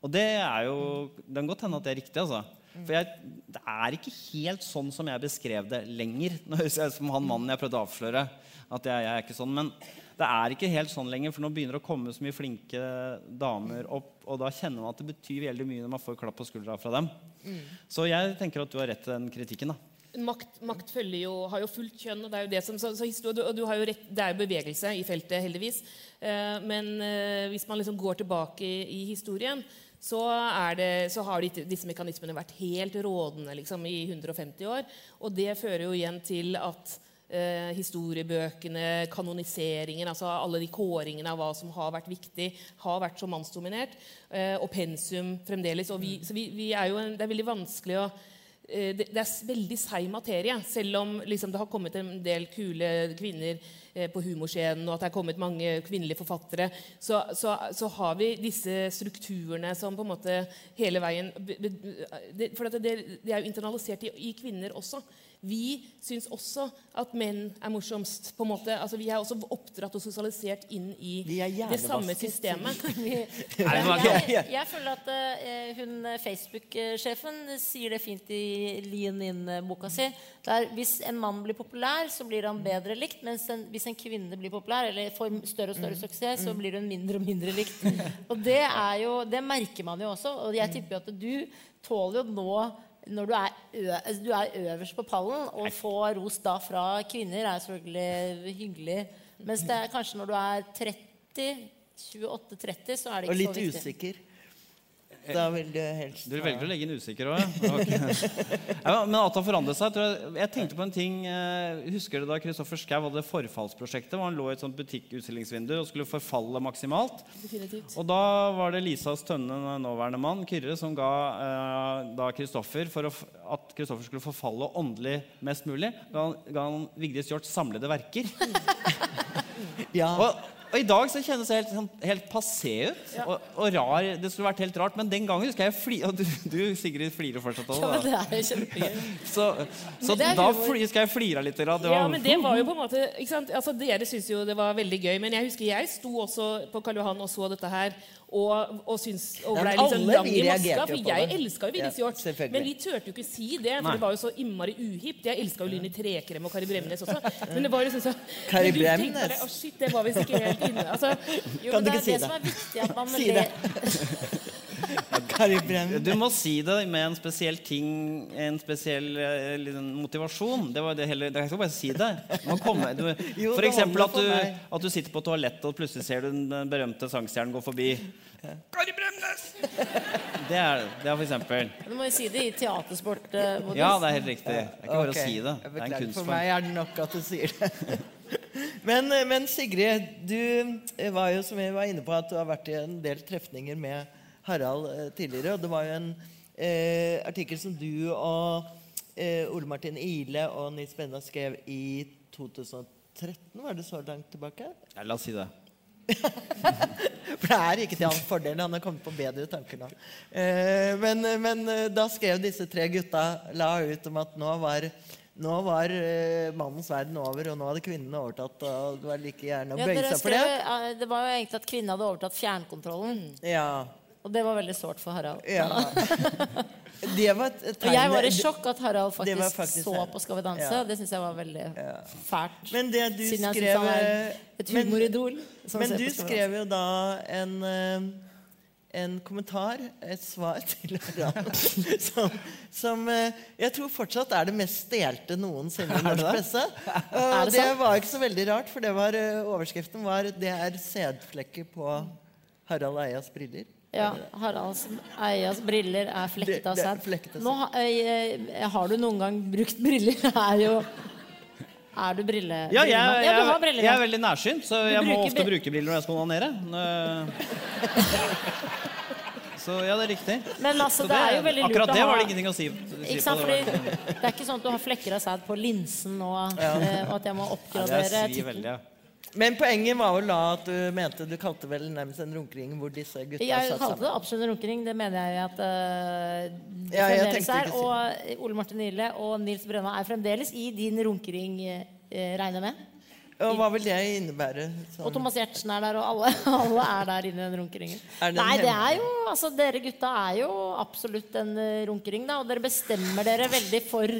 Og det er jo Det kan godt hende at det er riktig, altså. For jeg, det er ikke helt sånn som jeg beskrev det lenger. Nå høres jeg ut som han mannen jeg prøvde å avsløre. At jeg, jeg er ikke sånn, Men det er ikke helt sånn lenger, for nå begynner det å komme så mye flinke damer opp. Og da kjenner man at det betyr veldig mye når man får klapp på skuldra fra dem. Så jeg tenker at du har rett til den kritikken. da. Makt, makt jo, har jo fullt kjønn. og det er jo det som, så, så historie, og du har jo rett, Det er jo bevegelse i feltet, heldigvis. Eh, men eh, hvis man liksom går tilbake i, i historien, så, er det, så har de, disse mekanismene vært helt rådende liksom, i 150 år. Og det fører jo igjen til at eh, historiebøkene, kanoniseringen, altså alle de kåringene av hva som har vært viktig, har vært så mannsdominert. Eh, og pensum fremdeles. Og vi, så vi, vi er jo en, det er veldig vanskelig å det, det er veldig seig materie, selv om liksom, det har kommet en del kule kvinner eh, på humorscenen, og at det er kommet mange kvinnelige forfattere, så, så, så har vi disse strukturene som på en måte hele veien For det, det er jo internalisert i, i kvinner også. Vi syns også at menn er morsomst. på en måte. Altså, vi er også oppdratt og sosialisert inn i det samme systemet. <laughs> jeg, <laughs> jeg, jeg føler at uh, hun eh, Facebook-sjefen sier det fint i Lean In-boka si. Der, hvis en mann blir populær, så blir han bedre likt. Mens en, hvis en kvinne blir populær eller får større og større suksess, så blir hun mindre og mindre likt. <laughs> Og det, er jo, det merker man jo også. Og jeg tipper jo at du tåler jo nå når du er, altså, du er øverst på pallen, å få ros da fra kvinner er selvfølgelig hyggelig. Mens det er kanskje når du er 30 28-30, så er det Og ikke litt så viktig. usikker. Da vil du helst Du velger å legge inn usikker òg, ja? Ok. <laughs> ja? Men at det har forandret seg tror jeg, jeg tenkte på en ting eh, Husker du da Kristoffer Schou hadde forfallsprosjektet? Hvor han lå i et sånt butikkutstillingsvindu og skulle forfalle maksimalt. Definitivt. Og da var det Lisas Tønne, nåværende mann, Kyrre, som ga eh, da Kristoffer for å, at Kristoffer skulle forfalle åndelig mest mulig, ga han, ga han Vigdis Hjorts samlede verker. Ja. Og, og i dag så kjennes det helt, sånn, helt passé ut. Og, og rar. Det skulle vært helt rart. Men den gangen husker jeg fli, Og du, du Sigrid flirer fortsatt av Ja, det. er kjempegøy. <laughs> Så, så det er da husker fli, jeg flira litt. Det Ja, men det var jo på en måte ikke sant? Altså, Dere syntes jo det var veldig gøy, men jeg husker jeg sto også på Karl Johan og så dette her. Og, og, syns, og ble litt sånn lang i maska. For jeg det. elska jo Vigdis Ja, Hjorth. men vi turte jo ikke si det, for Nei. det var jo så innmari uhipt. Jeg elska jo Lyni Trekrem og Kari Bremnes også. <laughs> Men det var liksom så Kari Bremnes? Å, shit, det var visst ikke helt inne. Altså, <laughs> Jo, Kan du det ikke er si det det? som er viktig, at man Si ler. <laughs> Du må si det med en spesiell ting, en spesiell eh, motivasjon. Det var det hele, Jeg skal bare si det. Du må komme, du, <laughs> Jo, for eksempel at du, at du sitter på toalettet og plutselig ser du den berømte sangstjernen gå forbi. Kari Bremnes! <laughs> Det er det er for eksempel. Du må jo si det i teatersport-modus. Ja, det er helt riktig. Det er ikke bare okay. å si det. Det er en kunstform. For meg er det nok at du sier det. <laughs> Men, eh, men Sigrid, du var jo som vi var inne på at du har vært i en del trefninger med Harald eh, tidligere. Og det var jo en eh, artikkel som du og eh, Ole Martin Ile og Nils Benna skrev i 2013. Var det så langt tilbake? Ja, la oss si det. <laughs> For det er ikke til hans fordel. Han har kommet på bedre tanker nå. Eh, men, men eh, da skrev disse tre gutta la ut om at nå var, nå var eh, mannens verden over, og nå hadde kvinnene overtatt. Og det var like gjerne å Ja, bøye seg for det. ja, det var jo egentlig at kvinnen hadde overtatt fjernkontrollen. Ja, Og det var veldig sårt for Harald. ja. <laughs> Det var et Og jeg var i sjokk at Harald faktisk, faktisk så på Skal vi danse. Ja. Det syns jeg var veldig fælt. Men det du Siden jeg synes skrev han er eh, et humoridol. Men, Men du skrev jo da en, eh, en kommentar, et svar <laughs> til Harald, som, som eh, jeg tror fortsatt er det mest delte noensinne i norsk presse. <laughs> Og det det var ikke så veldig rart, for det var, overskriften var 'Det er sædflekker på Harald Eias briller'. Ja, Haralds Eias briller er flekta sæd. ha- eh, eh, har du noen gang brukt briller? <laughs> Er jo Er du brille... Ja, jeg, jeg, ja, du har briller. jeg er veldig nærsynt, så jeg må ofte bruke briller når jeg skal onanere. <laughs> Så ja, det er riktig. Men altså, det, det er jo veldig lurt akkurat det var det ingenting å si. si sant, det fordi Det er ikke sånn at du har flekker av sæd på linsen nå, ja. og at jeg må Ja, oppgradere svir tittelen. Men poenget var jo da at du mente Du kalte vel nærmest en runkering hvor disse gutta Jeg satt kalte det absolutt en runkering. Det mener jeg at uh, Ja, jeg er. Og Ole Martin Nille og Nils Brønna er fremdeles i din runkering, uh, regner jeg med. Og hva vil det innebære? Sånn? Og Thomas Giertsen er der, og alle, <laughs> alle er der inne i den runkeringen. Er det Nei, det er jo Altså, dere gutta er jo absolutt en eh, runkering, da. Og dere bestemmer dere veldig for,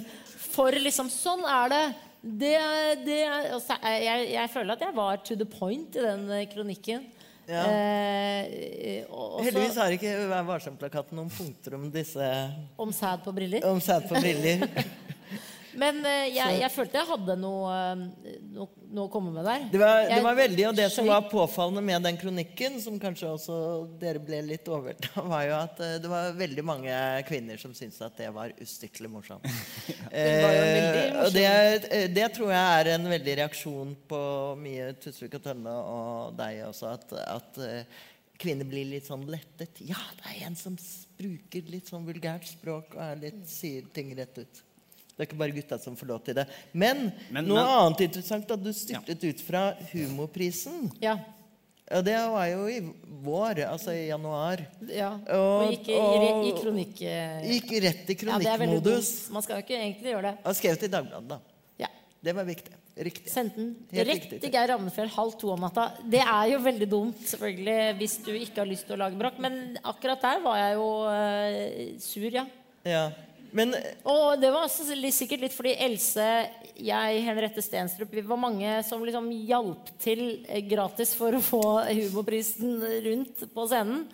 for liksom Sånn er det. Det, det altså, jeg, jeg føler at jeg var to the point i den eh, kronikken. Ja. Eh, og, og Heldigvis har ikke Vær varsom-plakaten noen punkter om disse om sæd på briller. Om sæd på briller. <laughs> Men eh, jeg, jeg følte jeg hadde noe, eh, noe, noe å komme med der. Det var, det var veldig, og det som var påfallende med den kronikken, som kanskje også dere ble litt overta, <laughs> var jo at eh, det var veldig mange kvinner som syntes at det var ustykkelig morsomt. <laughs> Eh, og det, det tror jeg er en veldig reaksjon på mye Tusvik og Tønne og deg også, at, at kvinner blir litt sånn lettet. Ja, det er en som bruker litt sånn vulgært språk og er litt, sier ting rett ut. Det er ikke bare gutta som får lov til det. Men, Men- noe men- annet interessant at du styrtet ut fra Humorprisen. Ja. Og det var jo i vår, altså i januar. ja. Og- Og gikk i, i, og- i kronikk... Gikk rett i Ja, kronikkmodus. Ja, Man skal jo ikke egentlig gjøre det. Og skrevet i Dagbladet, da. Ja. Det var viktig. Riktig. Sendte den rett til Geir Ramnefjell halv to om natta. Det er jo veldig dumt, selvfølgelig, hvis du ikke har lyst til å lage bråk. Men akkurat der var jeg jo uh, sur, ja. Ja. Men Og det var sikkert litt fordi Else, jeg, Henriette Stenstrup Vi var mange som liksom hjalp til eh, gratis for å få humorprisen rundt på scenen.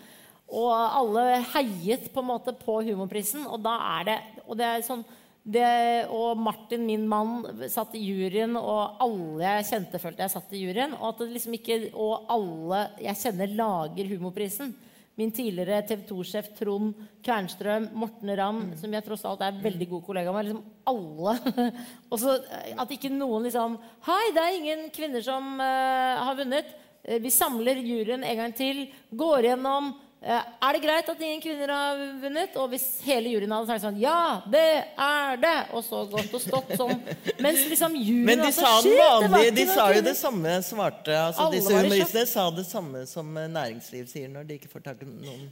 Og alle heiet på en måte på humorprisen, og da er det Og det er sånn det, og Martin, min mann, satt i juryen, og alle jeg kjente, følte jeg satt i juryen. Og at det liksom ikke Og alle jeg kjenner, lager humorprisen. Min tidligere TV 2-sjef Trond Kvernstrøm, Morten Ramm, som jeg tross alt er veldig god kollega med. Liksom alle. <laughs> og så eh, at ikke noen liksom Hei, det er ingen kvinner som uh, har vunnet. Eh, vi samler juryen en gang til. Går gjennom Er det greit at ingen kvinner har vunnet? Og hvis hele juryen hadde sagt sånn Ja, det er det! Og så gått og stått sånn. <laughs> Mens liksom juryen Men de sa den «Shit, det var vanlige, de sa jo det samme svarte altså Disse humoristene sa det samme som eh, næringsliv sier når de ikke får tak i noen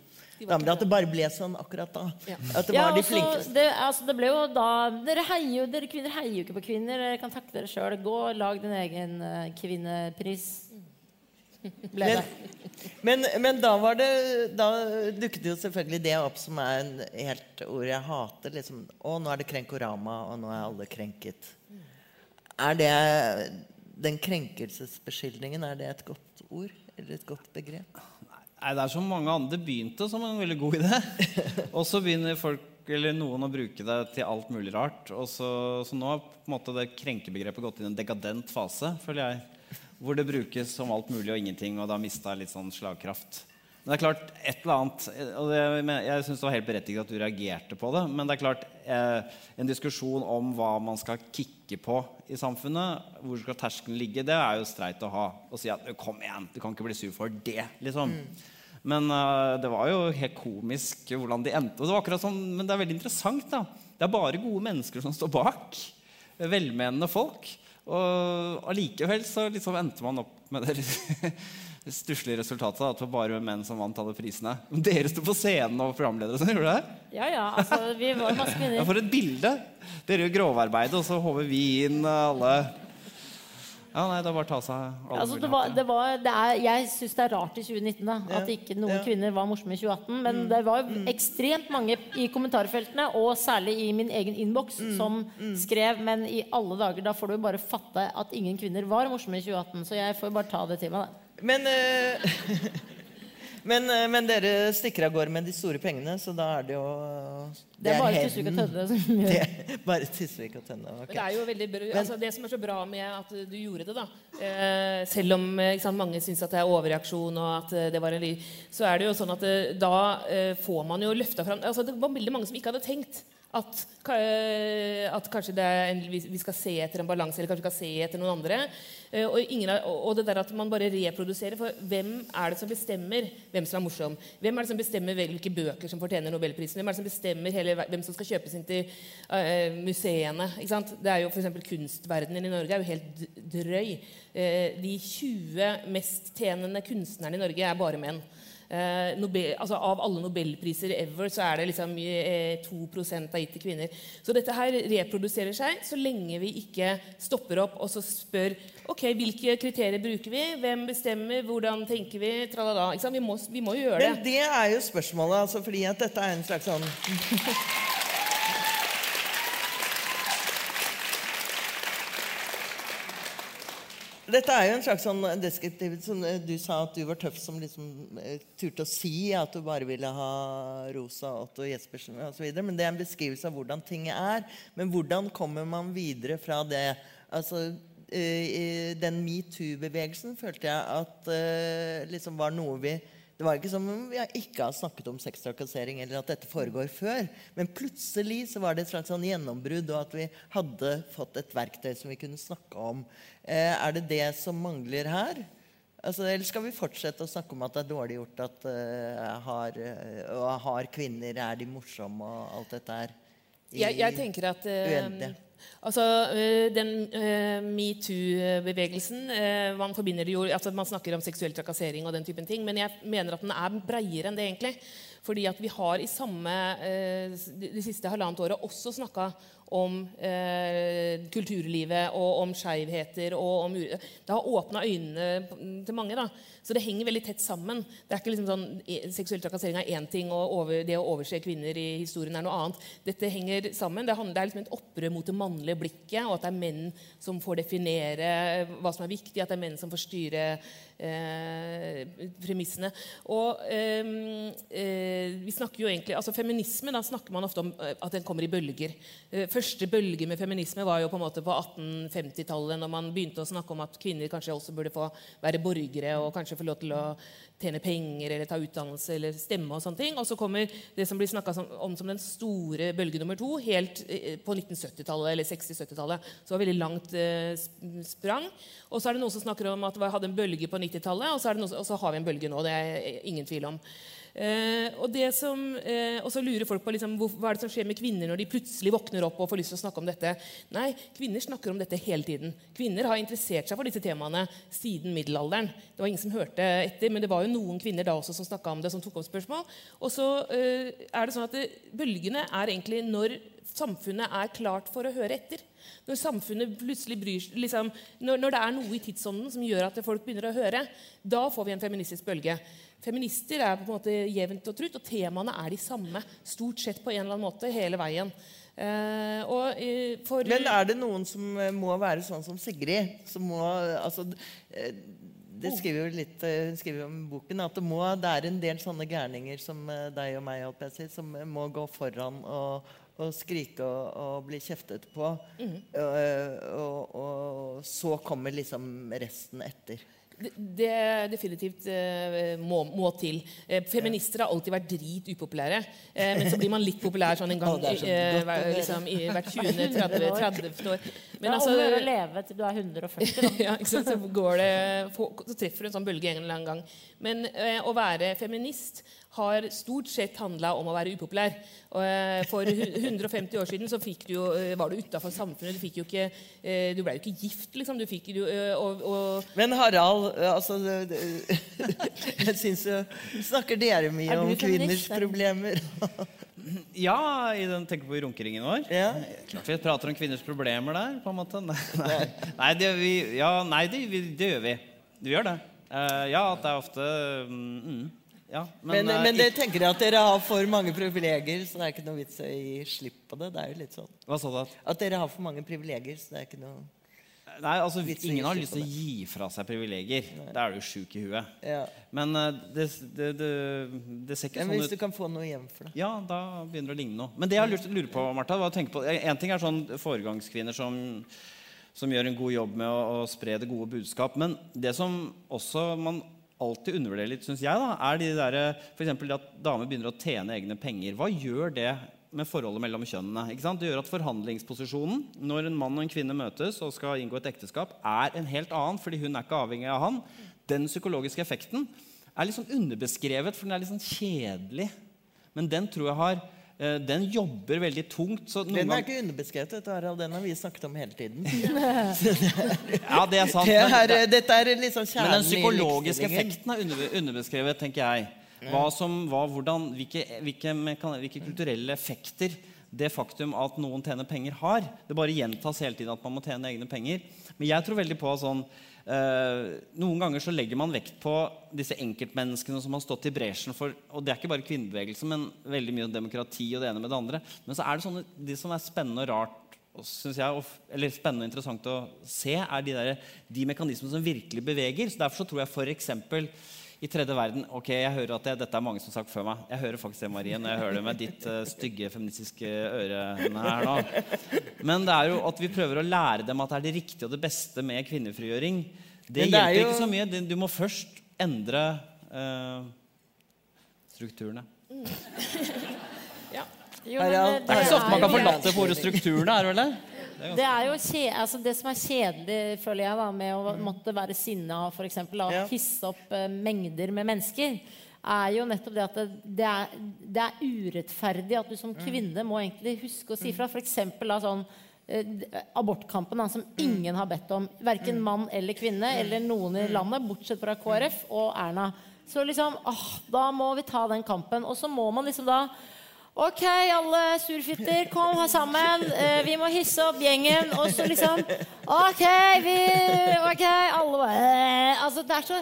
damer. At det bare ble sånn akkurat da. At det Ja, var de og flinkeste. Det, altså, det ble jo da Dere heier dere kvinner heier jo ikke på kvinner. Dere kan takke dere sjøl. Gå og lag din egen eh, kvinnepris. Ble det. Men, men da var det Da dukket jo selvfølgelig det opp som er en helt ord jeg hater. Liksom, å, nå er det krenkorama, og nå er alle krenket. Er det Den krenkelsesbeskyldningen, er det et godt ord? Eller et godt begrep? Nei, det er som mange andre. Begynte som en veldig god idé. <laughs> Og så begynner folk, eller noen å bruke det til alt mulig rart. Og så, så nå har på en måte det krenkebegrepet gått inn i en dekadent fase, føler jeg. Hvor det brukes som alt mulig og ingenting, og da mista litt sånn slagkraft. Men det er klart, et eller annet og det, Jeg syns det var helt berettiget at du reagerte på det. Men det er klart, eh, en diskusjon om hva man skal kicke på i samfunnet, hvor skal terskelen ligge, det er jo streit å ha. Å si at kom igjen, du kan ikke bli sur for det. liksom. Men eh, det var jo helt komisk hvordan de endte. Og det var akkurat sånn, men det er veldig interessant. da. Det er bare gode mennesker som står bak. Velmenende folk. Og allikevel så liksom endte man opp med det <laughs> stusslige resultatet. At det var bare menn som vant alle prisene. Dere sto på scenen og programledere. som gjorde det? Ja, ja, altså, vi var masse Ja, for et bilde! Dere gjør grovarbeidet, og så håver vi inn alle Ja, nei, det var ta seg alle Altså, det var, det var, det er, jeg syns det er rart i 2019 da, at ikke noen ja. Mm. kvinner var morsomme i 2018. Men det var jo ekstremt mange i kommentarfeltene, og særlig i min egen innboks, Mm. som skrev Men i alle dager, da får du jo bare fatte at ingen kvinner var morsomme i 2018. Så jeg får jo bare ta det til meg, da. Men, eh, <laughs> Men, eh, men dere stikker av gårde med de store pengene, så da er det jo Det er bare. Tusvik og Tønne som gjør Det bare Tusvik og Tønne. okay. Men det er jo veldig altså det som er så bra med at du gjorde det, da eh, Selv om eh, ikke sant, mange syns at det er overreaksjon, og at eh, det var en ly- så er det jo sånn at eh, da eh, får man jo løfta fram altså Det var veldig mange som ikke hadde tenkt at, eh, at kanskje en, vi skal se etter en balanse, eller kanskje vi skal se etter noen andre. Eh, Og, ingen, og det der at man bare reproduserer. For hvem er det som bestemmer hvem som er morsom? Hvem er det som bestemmer hvilke bøker som fortjener nobelprisen? Hvem er det som bestemmer hele, hvem som skal kjøpes inn til uh, museene? Det er jo eksempel Kunstverdenen i Norge er jo helt drøy. Uh, de 20 mest tjenende kunstnerne i Norge er bare menn. Eh, Nobel, altså Av alle nobelpriser ever så er det liksom eh, 2 er gitt til kvinner. Så dette her reproduserer seg så lenge vi ikke stopper opp og så spør ok, hvilke kriterier bruker vi, hvem bestemmer, hvordan tenker vi, tralala. Vi, må, vi må jo gjøre Men det. det er jo spørsmålet, altså, fordi at dette er en slags sånn Dette er jo en slags sånn deskriptiv som eh, Du sa at du var tøff som liksom eh, turte å si at du bare ville ha Rosa, Otto Jespersen osv. Men det er en beskrivelse av hvordan ting er. Men hvordan kommer man videre fra det? Altså, eh, den metoo-bevegelsen følte jeg at eh, liksom var noe vi det var ikke som om vi ikke har snakket om sextrakassering eller at dette foregår før. Men plutselig så var det et slags sånn gjennombrudd, og at vi hadde fått et verktøy som vi kunne snakke om. Eh, er det det som mangler her? Altså, eller skal vi fortsette å snakke om at det er dårlig gjort at uh, har, uh, har kvinner er de morsomme og alt dette her? i- Jeg, jeg tenker at uh. Altså, eh, Den uh, metoo-bevegelsen uh, Man forbinder det jo altså Man snakker om seksuell trakassering og den typen ting, men jeg mener at den er breiere enn det, egentlig. Fordi at vi har i samme uh, de, de siste halvannet året også snakka om eh, kulturlivet og om skeivheter Det har åpna øynene til mange. da. Så det henger veldig tett sammen. Det er ikke liksom sånn, e- Seksuell trakassering er én ting, og over, det å overse kvinner i historien er noe annet. Dette henger sammen. Det, handler, det er liksom et opprør mot det mannlige blikket, og at det er menn som får definere hva som er viktig, at det er menn som får styre eh, premissene. Og ehm, eh, vi snakker jo egentlig, altså Feminisme da snakker man ofte om eh, at den kommer i bølger. Eh, første bølge med feminisme var jo på en måte på 1850-tallet, når man begynte å snakke om at kvinner kanskje også burde få være borgere og kanskje få lov til å tjene penger eller ta utdannelse eller stemme. Og sånne ting. Og så kommer det som blir snakka om som den store bølge nummer to helt eh, på 1970-tallet eller 60-70-tallet. Så det var veldig langt eh, sprang. Og så er det noen som snakker om at vi hadde en bølge på 90-tallet, og, og så har vi en bølge nå. Det er ingen tvil om. Eh, og, som, eh, og så lurer folk på liksom, hva er det som skjer med kvinner når de plutselig våkner opp og får lyst til å snakke om dette. Nei, kvinner snakker om dette hele tiden. Kvinner har interessert seg for disse temaene siden middelalderen. Det var ingen som hørte etter, men det var jo noen kvinner da også som snakka om det, som tok opp spørsmål. Og så eh, er det sånn at det, bølgene er egentlig når samfunnet er klart for å høre etter. Når samfunnet plutselig bryr liksom, når, når det er noe i tidsånden som gjør at folk begynner å høre, da får vi en feministisk bølge. Feminister er på en måte jevnt og trutt, og temaene er de samme. Stort sett på en eller annen måte hele veien. Uh, og uh, for Men er det noen som eh, må være sånn som Sigrid? Som må, altså, det skriver jo litt hun skriver om boken at det, må, det er en del sånne gærninger som deg og meg si, som må gå foran og, og skrike og, og bli kjeftet på. Eh, og, og så kommer liksom resten etter. Det, det definitivt eh, må, må til. Eh, feminister har alltid vært drit upopulære. Eh, men så blir man litt populær sånn en gang er hver- liksom, i hvert 20. 30, 30 år. Men er altså, om å gjøre å leve til du er 140. Da. <laughs> ja, ikke sant? Så, går det, så treffer du en sånn bølge en eller annen gang. Men å være feminist har stort sett handla om å være upopulær. Eh, for 150 <laughs> år siden så fikk du jo, eh, var du utafor samfunnet. Du, fikk jo ikke, eh, du ble jo ikke gift, liksom. Du fikk eh, og, og, Men Harald, altså <laughs> Jeg syns jo Snakker dere mye om kvinners problemer? <laughs> Ja, i den, tenker på i runkeringen vår. Ja. Klart vi prater om kvinners problemer der, på en måte. Nei, nei, nei, det, vi, ja, nei det, vi, det gjør vi. Vi gjør det. Uh, ja, at det er ofte mm, mm, ja, Men, eh, men det ikke- tenker jeg at dere har for mange privilegier, så det er ikke noe vits å gi slipp på det. Det er jo litt sånn. Hva sa du? at? At dere har for mange privilegier, så det er ikke noe Nei, altså Ingen har lyst til å gi fra seg privilegier. Da er du sjuk i huet. Ja. Men eh, det, det, det, det ser ikke Men sånn hvis du kan få noe igjen for det. Ja, da begynner det å ligne noe. Men det jeg har lyst til å lure på, Martha, var å tenke på En ting er sånn foregangskvinner som, som gjør en god jobb med å, å spre det gode budskap. Men det som også man alltid undervurderer litt, syns jeg, da, er de der, for eksempel det at damer begynner å tjene egne penger. Hva gjør det med forholdet mellom kjønnene? Ikke sant? Det gjør at forhandlingsposisjonen når en mann og en kvinne møtes og skal inngå et ekteskap, er en helt annen, fordi hun er ikke avhengig av han. Den psykologiske effekten er litt sånn underbeskrevet, for den er litt sånn kjedelig. Men den tror jeg har eh, Den jobber veldig tungt. Så noen Den er ikke underbeskrevet, Harald. Den har vi snakket om hele tiden. <laughs> Ja, det er sant. Det men er, det- dette er liksom Men den psykologiske effekten er under, underbeskrevet, tenker jeg. Hva som, hva, hvordan, hvilke, hvilke, hvilke kulturelle effekter det faktum at noen tjener penger, har. Det bare gjentas hele tiden at man må tjene egne penger. Men jeg tror veldig på sånn eh, Noen ganger så legger man vekt på disse enkeltmenneskene som har stått i bresjen for Og det er ikke bare kvinnebevegelsen, men veldig mye demokrati og det ene med det andre. Men så er det sånne, de som er spennende og rart synes jeg, eller spennende og interessant å se, er de, der, de mekanismene som virkelig beveger. Så Derfor så tror jeg f.eks. i tredje verden Ok, jeg hører at det, dette er mange som har sagt før meg. Jeg hører faktisk det, Marie, når jeg hører det med ditt uh, stygge feministiske øre her nå. Men det er jo at vi prøver å lære dem at det er det riktige og det beste med kvinnefrigjøring. Det, det er hjelper jo- ikke så mye. Du, må først endre uh, strukturene. <laughs> Jo, men det, Det er ikke så ofte man kan forlate på ordet strukturene, er det vel det? Det er jo kje, altså det som er kjedelig, føler jeg, da, med å måtte være sinna og f.eks. hisse opp eh, mengder med mennesker, er jo nettopp det at det, det, er, det er urettferdig at du som kvinne må egentlig huske å si fra. For eksempel da, sånn eh, abortkampen da, som ingen har bedt om. Verken mann eller kvinne eller noen i landet, bortsett fra KrF og Erna. Så liksom, åh, da må vi ta den kampen. Og så må man liksom da Ok, alle surfitter, kom her sammen. Eh, vi må hisse opp gjengen. Og så liksom Ok, vi Ok, alle bare eh, Altså, det er så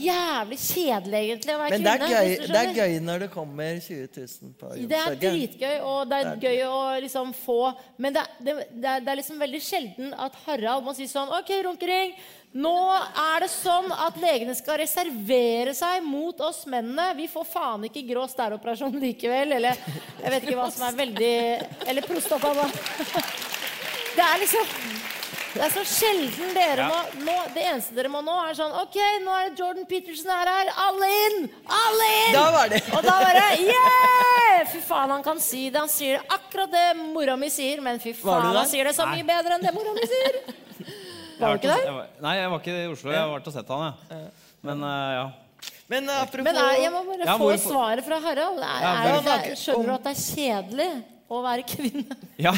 jævlig kjedelig, egentlig, å være Men det kvinne. du det er gøy når det kommer 20 000 på Det er dritgøy, og det er gøy å liksom få Men det, det, det, er, det er liksom veldig sjelden at Harald må si sånn OK, runkering. Nå er det sånn at legene skal reservere seg mot oss mennene. Vi får faen ikke grå stæroperasjon likevel. Eller jeg vet ikke hva som er veldig Eller prostata. Det er liksom det er så sjelden dere må nå, Det eneste dere må nå, er sånn OK, nå er det Jordan Peterson her, her. Alle inn! Alle inn! Da var det. Og da bare Yeah! Fy faen, han kan si det. Han sier akkurat det mora mi sier, men fy faen, han sier det så mye bedre enn det mora mi sier. <laughs> Jeg Var du ikke der? jeg var- Nei, jeg var ikke i Oslo. Jeg har vært og sett han, jeg. Men uh, ja. Men eh, apropos Men er, jeg må bare Ja, få hvorfor- svaret fra Harald. Er, Ja, er, det, skjønner du at det er kjedelig å være kvinne? <laughs> Ja,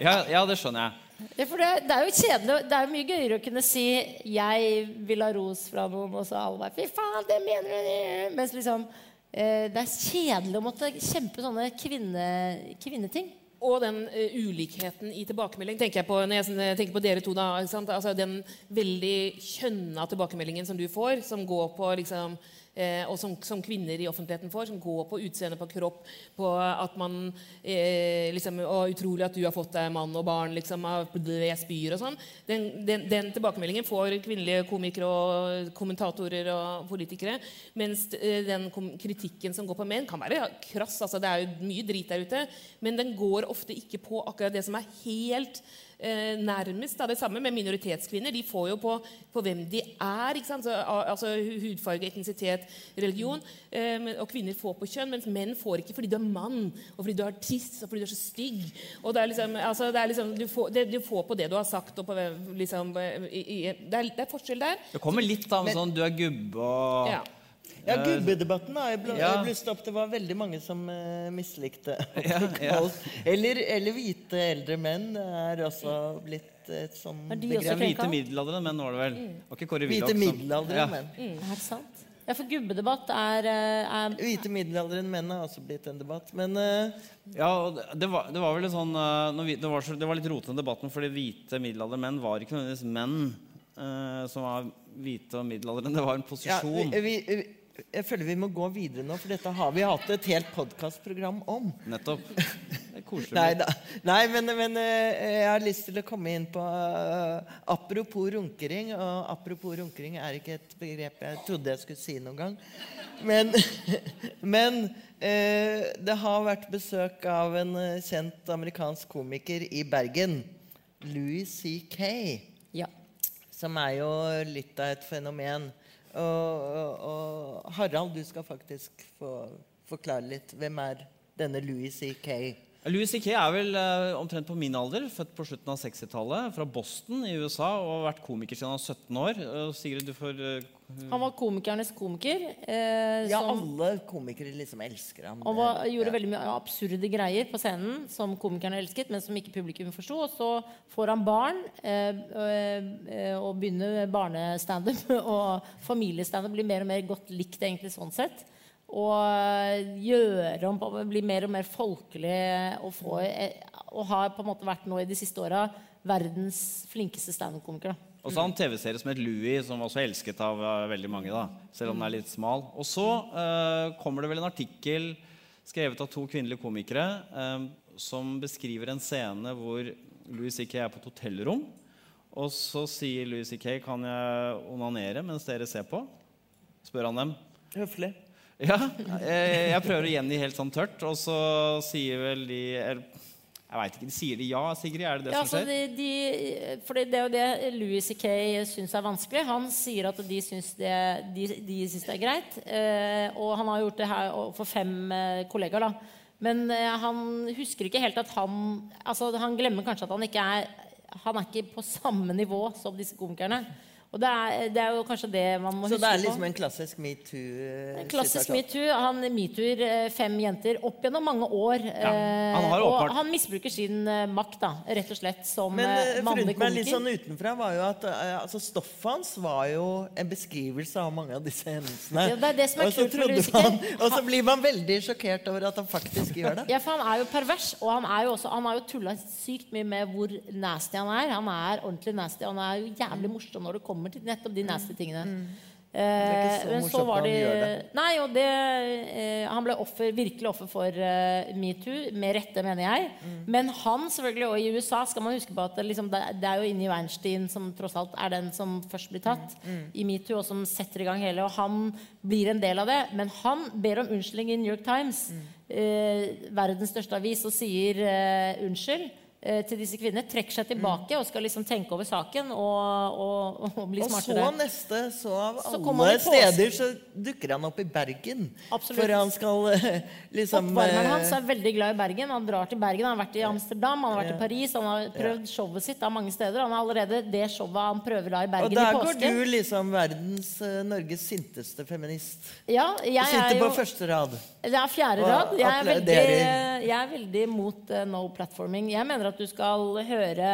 ja, ja det skjønner jeg. Ja, for det, det er jo kjedelig. Det er jo mye gøyere å kunne si 'jeg vil ha ros fra noen', og så alle bare 'fy faen, det mener du'. Mens liksom eh, det er kjedelig å måtte kjempe sånne kvinne, kvinneting. Og den eh, ulikheten i tilbakemelding tenker jeg på når jeg tenker på dere to. da? Altså Den veldig kjønna tilbakemeldingen som du får, som går på liksom eh, og som, som kvinner i offentligheten får, som går på utseende, på kropp, på at man eh, liksom, å, 'Utrolig at du har fått deg mann og barn', liksom, jeg spyr og sånn. Den, den, den tilbakemeldingen får kvinnelige komikere og kommentatorer og politikere. Mens eh, den kritikken som går på menn, kan være krass. altså Det er jo mye drit der ute. Men den går ofte ikke på akkurat det som er helt eh, nærmest av det samme med minoritetskvinner. De får jo på, på hvem de er. ikke sant? Så, altså Hudfarge, etnisitet, religion. Eh, og kvinner får på kjønn, mens menn får ikke fordi du er mann, og fordi du har tiss, og fordi du er så stygg. Og det er liksom, altså, det er liksom du, får, det, du får på det du har sagt. Og på, liksom, i, i, det, er, det er forskjell der. Det kommer litt av sånn du er gubbe og Ja. Ja, Gubbedebatten har jeg bl- Ja. blusset opp. Det var veldig mange som uh, mislikte. <laughs> Ja, ja. Eller, eller hvite eldre menn er også blitt et sånn Er de Det også er hvite middelaldrende menn, var det vel? Var ikke Kåre Willoch Hvite middelaldrende Ja. menn. Er det sant? Ja, for gubbedebatt er, eh, er Hvite middelaldrende menn har også blitt en debatt. Men uh... Ja, det- var, det var vel en sånn eh, når vi, det, var så, det var litt rotete debatten, fordi hvite middelaldrende menn var ikke nødvendigvis menn uh, som var hvite og middelaldrende. Det var en ja, posisjon. vi, vi, jeg føler vi må gå videre nå, for dette har vi hatt et helt podkastprogram om. Nettopp. <laughs> koselig. Nei da. Nei, men, men eh, jeg har lyst til å komme inn på uh, Apropos runkering. Og apropos runkering er ikke et begrep jeg trodde jeg skulle si noen gang. Men, <laughs> men uh, det har vært besøk av en kjent amerikansk komiker i Bergen. Louis C.K. Ja. Som er jo litt av et fenomen. Og, og, Harald, du skal faktisk få forklare litt. Hvem er denne Louis C.K.? Louis C.K. er vel uh, omtrent på min alder, født på slutten av 60-tallet, fra Boston i USA og har vært komiker siden han var 17 år. Uh, Sigrid, du får eh, Han var komikernes komiker. Eh, Ja, som, alle komikere liksom elsker ham. Han var, gjorde Ja. veldig mye absurde greier på scenen som komikerne elsket, men som ikke publikum forsto. Og så får han barn eh, eh, og begynner med barnestandup. <laughs> Og familiestandup blir mer og mer godt likt egentlig sånn sett. Og eh, gjøre om bli mer og mer folkelig og, få, eh, og har på en måte vært nå i de siste åra verdens flinkeste standup-komiker. Og så har han TV-serie som het Louis, som var også elsket av eh, veldig mange. da, Selv om den er litt smal. Og så eh, kommer det vel en artikkel skrevet av to kvinnelige komikere eh, som beskriver en scene hvor Louis C.K. er på et hotellrom. Og så sier Louis C.K.: Kan jeg onanere mens dere ser på? Spør han dem. Høflig. Ja, jeg, jeg prøver å gjengi helt sånn tørt, og så sier vel de Jeg veit ikke. de Sier de ja, Sigrid? Er det det Ja, som altså de, de, fordi det er jo det Louis C.K. syns er vanskelig. Han sier at de syns det, de, de syns det er greit. Eh, og han har gjort det her for fem eh, kollegaer. da. Men eh, han husker ikke helt at han altså Han glemmer kanskje at han ikke er Han er ikke på samme nivå som disse komikerne. Og det er, det er jo kanskje det man må Så huske det er på. liksom en klassisk metoo-situasjon? Klassisk metoo. Han metooer eh, fem jenter opp gjennom mange år. Ja, han har og han misbruker sin eh, makt, da, rett og slett, som Men komiker. Men mannlig meg litt sånn utenfra var jo at eh, altså, stoffet hans var jo en beskrivelse av mange av disse hendelsene. Ja, det er det som er og, så kult man, og så blir man veldig sjokkert over at han faktisk gjør det. Ja, for han er jo pervers, og han, er jo også, han har jo tulla sykt mye med hvor nasty han er. Han er ordentlig nasty. Han er jo jævlig morsom når det kommer til nettopp de nasty tingene. Eh, ikke så men morsomt når han det. Nei, og det eh, Han ble offer, virkelig offer for eh, metoo. Med rette, mener jeg. Mm. Men han, selvfølgelig, og i USA skal man huske på at det, liksom, det, det er jo inni Weinstein som tross alt er den som først blir tatt Mm. i metoo, og som setter i gang hele. Og han blir en del av det. Men han ber om unnskyldning i New York Times, Mm. eh, verdens største avis, og sier eh, unnskyld. Eh, Til disse kvinnene Trekker seg tilbake og skal liksom tenke over saken og, og, og bli Og så neste, så av Så alle han steder, så dukker han opp i Bergen. Absolutt. For han skal eh, liksom Oppvarmeren eh, hans er veldig glad i Bergen. Han drar til Bergen, han har vært i Amsterdam, han har vært i Paris. Han har prøvd showet sitt da, mange steder. Han har allerede det showet han prøver da i Bergen Og der går du liksom verdens eh, Norges sinteste feminist. Ja, Du sitter er jo, på første rad. Det er fjerde rad. Jeg er veldig, jeg er veldig mot uh, no platforming. Jeg mener at du skal høre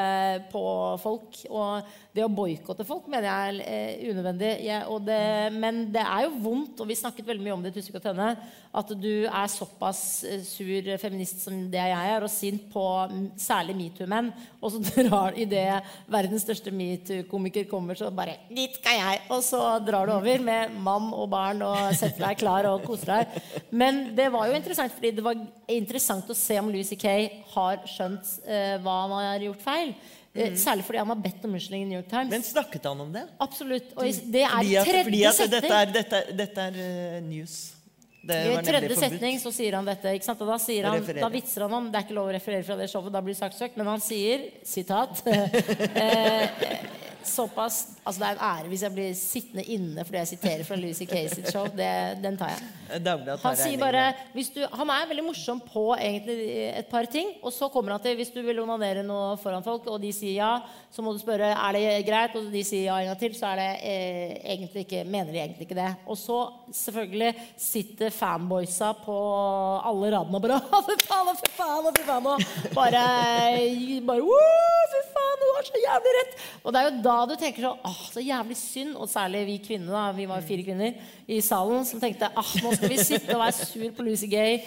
på folk. Og det å boikotte folk mener jeg er eh, unødvendig. Jeg, det, men det er jo vondt, og vi snakket veldig mye om det i Tusvik og Tønne, at du er såpass eh, sur feminist som det jeg er, og sint på særlig metoo-menn. Og så <laughs> drar i det verdens største metoo-komiker kommer, så bare Dit skal jeg! Og så drar du over med mann og barn og setter deg klar og koser deg. Men det var jo interessant, fordi det var interessant å se om Louis C.K. har skjønt eh, hva han har gjort feil. Eh, Særlig fordi han har bedt om unnskyldning i New York Times. Men snakket han om det? Absolutt. Og det er Fordi i tredje fordi at dette er, dette, dette er eh, news. Det I tredje setning så sier han dette. Ikke sant? Og da, sier han, da vitser han om Det er ikke lov å referere fra det showet, da blir saksøkt. Men han sier, sitat <laughs> eh, Såpass Altså det er en ære hvis jeg blir sittende inne fordi jeg siterer fra Lucy Casey show. Det, den tar jeg. Han sier bare hvis du, Han er veldig morsom på egentlig et par ting. Og så kommer han til hvis du vil onanere noe foran folk, og de sier ja, så må du spørre er det greit, og de sier ja en gang til, så er det eh, egentlig ikke, mener de egentlig ikke det. Og så selvfølgelig sitter fanboysa på alle radene og bare «Å, Fy faen, fy faen, fy faen. Og bare, bare «Woo, Fy faen, du har så jævlig rett. Og det er jo da du tenker sånn Åh, så jævlig synd. Og særlig vi kvinner, da. Vi var fire kvinner i salen som tenkte ah, nå skal vi sitte og være sur på Lucy Gay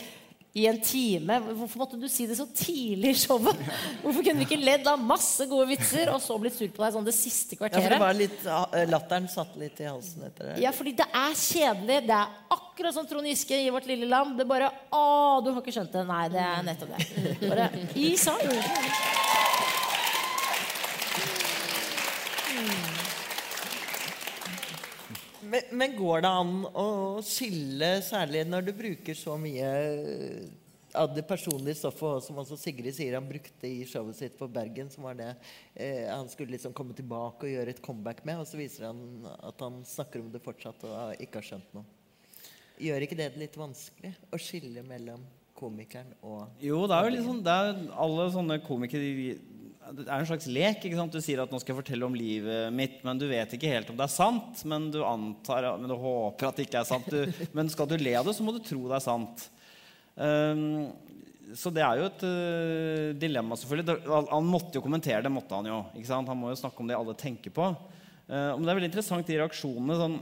i en time. Hvorfor måtte du si det så tidlig i showet? Hvorfor kunne vi ikke ledd av masse gode vitser og så blitt sur på deg sånn det siste kvarteret? Ja, for det var litt, ah, Latteren satt litt i halsen etter det. Ja, fordi det er kjedelig. Det er akkurat som Trond Giske i Vårt lille land. Det bare Å, du har ikke skjønt det. Nei, det er nettopp det. Bare i sang. Men, går det an å skille, særlig når du bruker så mye av det personlige stoffet, som også Sigrid sier han brukte i showet sitt på Bergen, som var det eh, han skulle liksom komme tilbake og gjøre et comeback med, og så viser han at han snakker om det fortsatt og ikke har skjønt noe. Gjør ikke det litt vanskelig å skille mellom komikeren og Jo, det er jo liksom det er Alle sånne komikere de- Det er en slags lek. ikke sant? Du sier at 'nå skal jeg fortelle om livet mitt', men du vet ikke helt om det er sant. Men du antar, men du håper at det ikke er sant. Du, men skal du le av det, så må du tro det er sant. Um, så det er jo et uh, dilemma, selvfølgelig. Han, måtte jo kommentere det. måtte Han jo, ikke sant? Han må jo snakke om det alle tenker på. Uh, men det er veldig interessant, de reaksjonene. sånn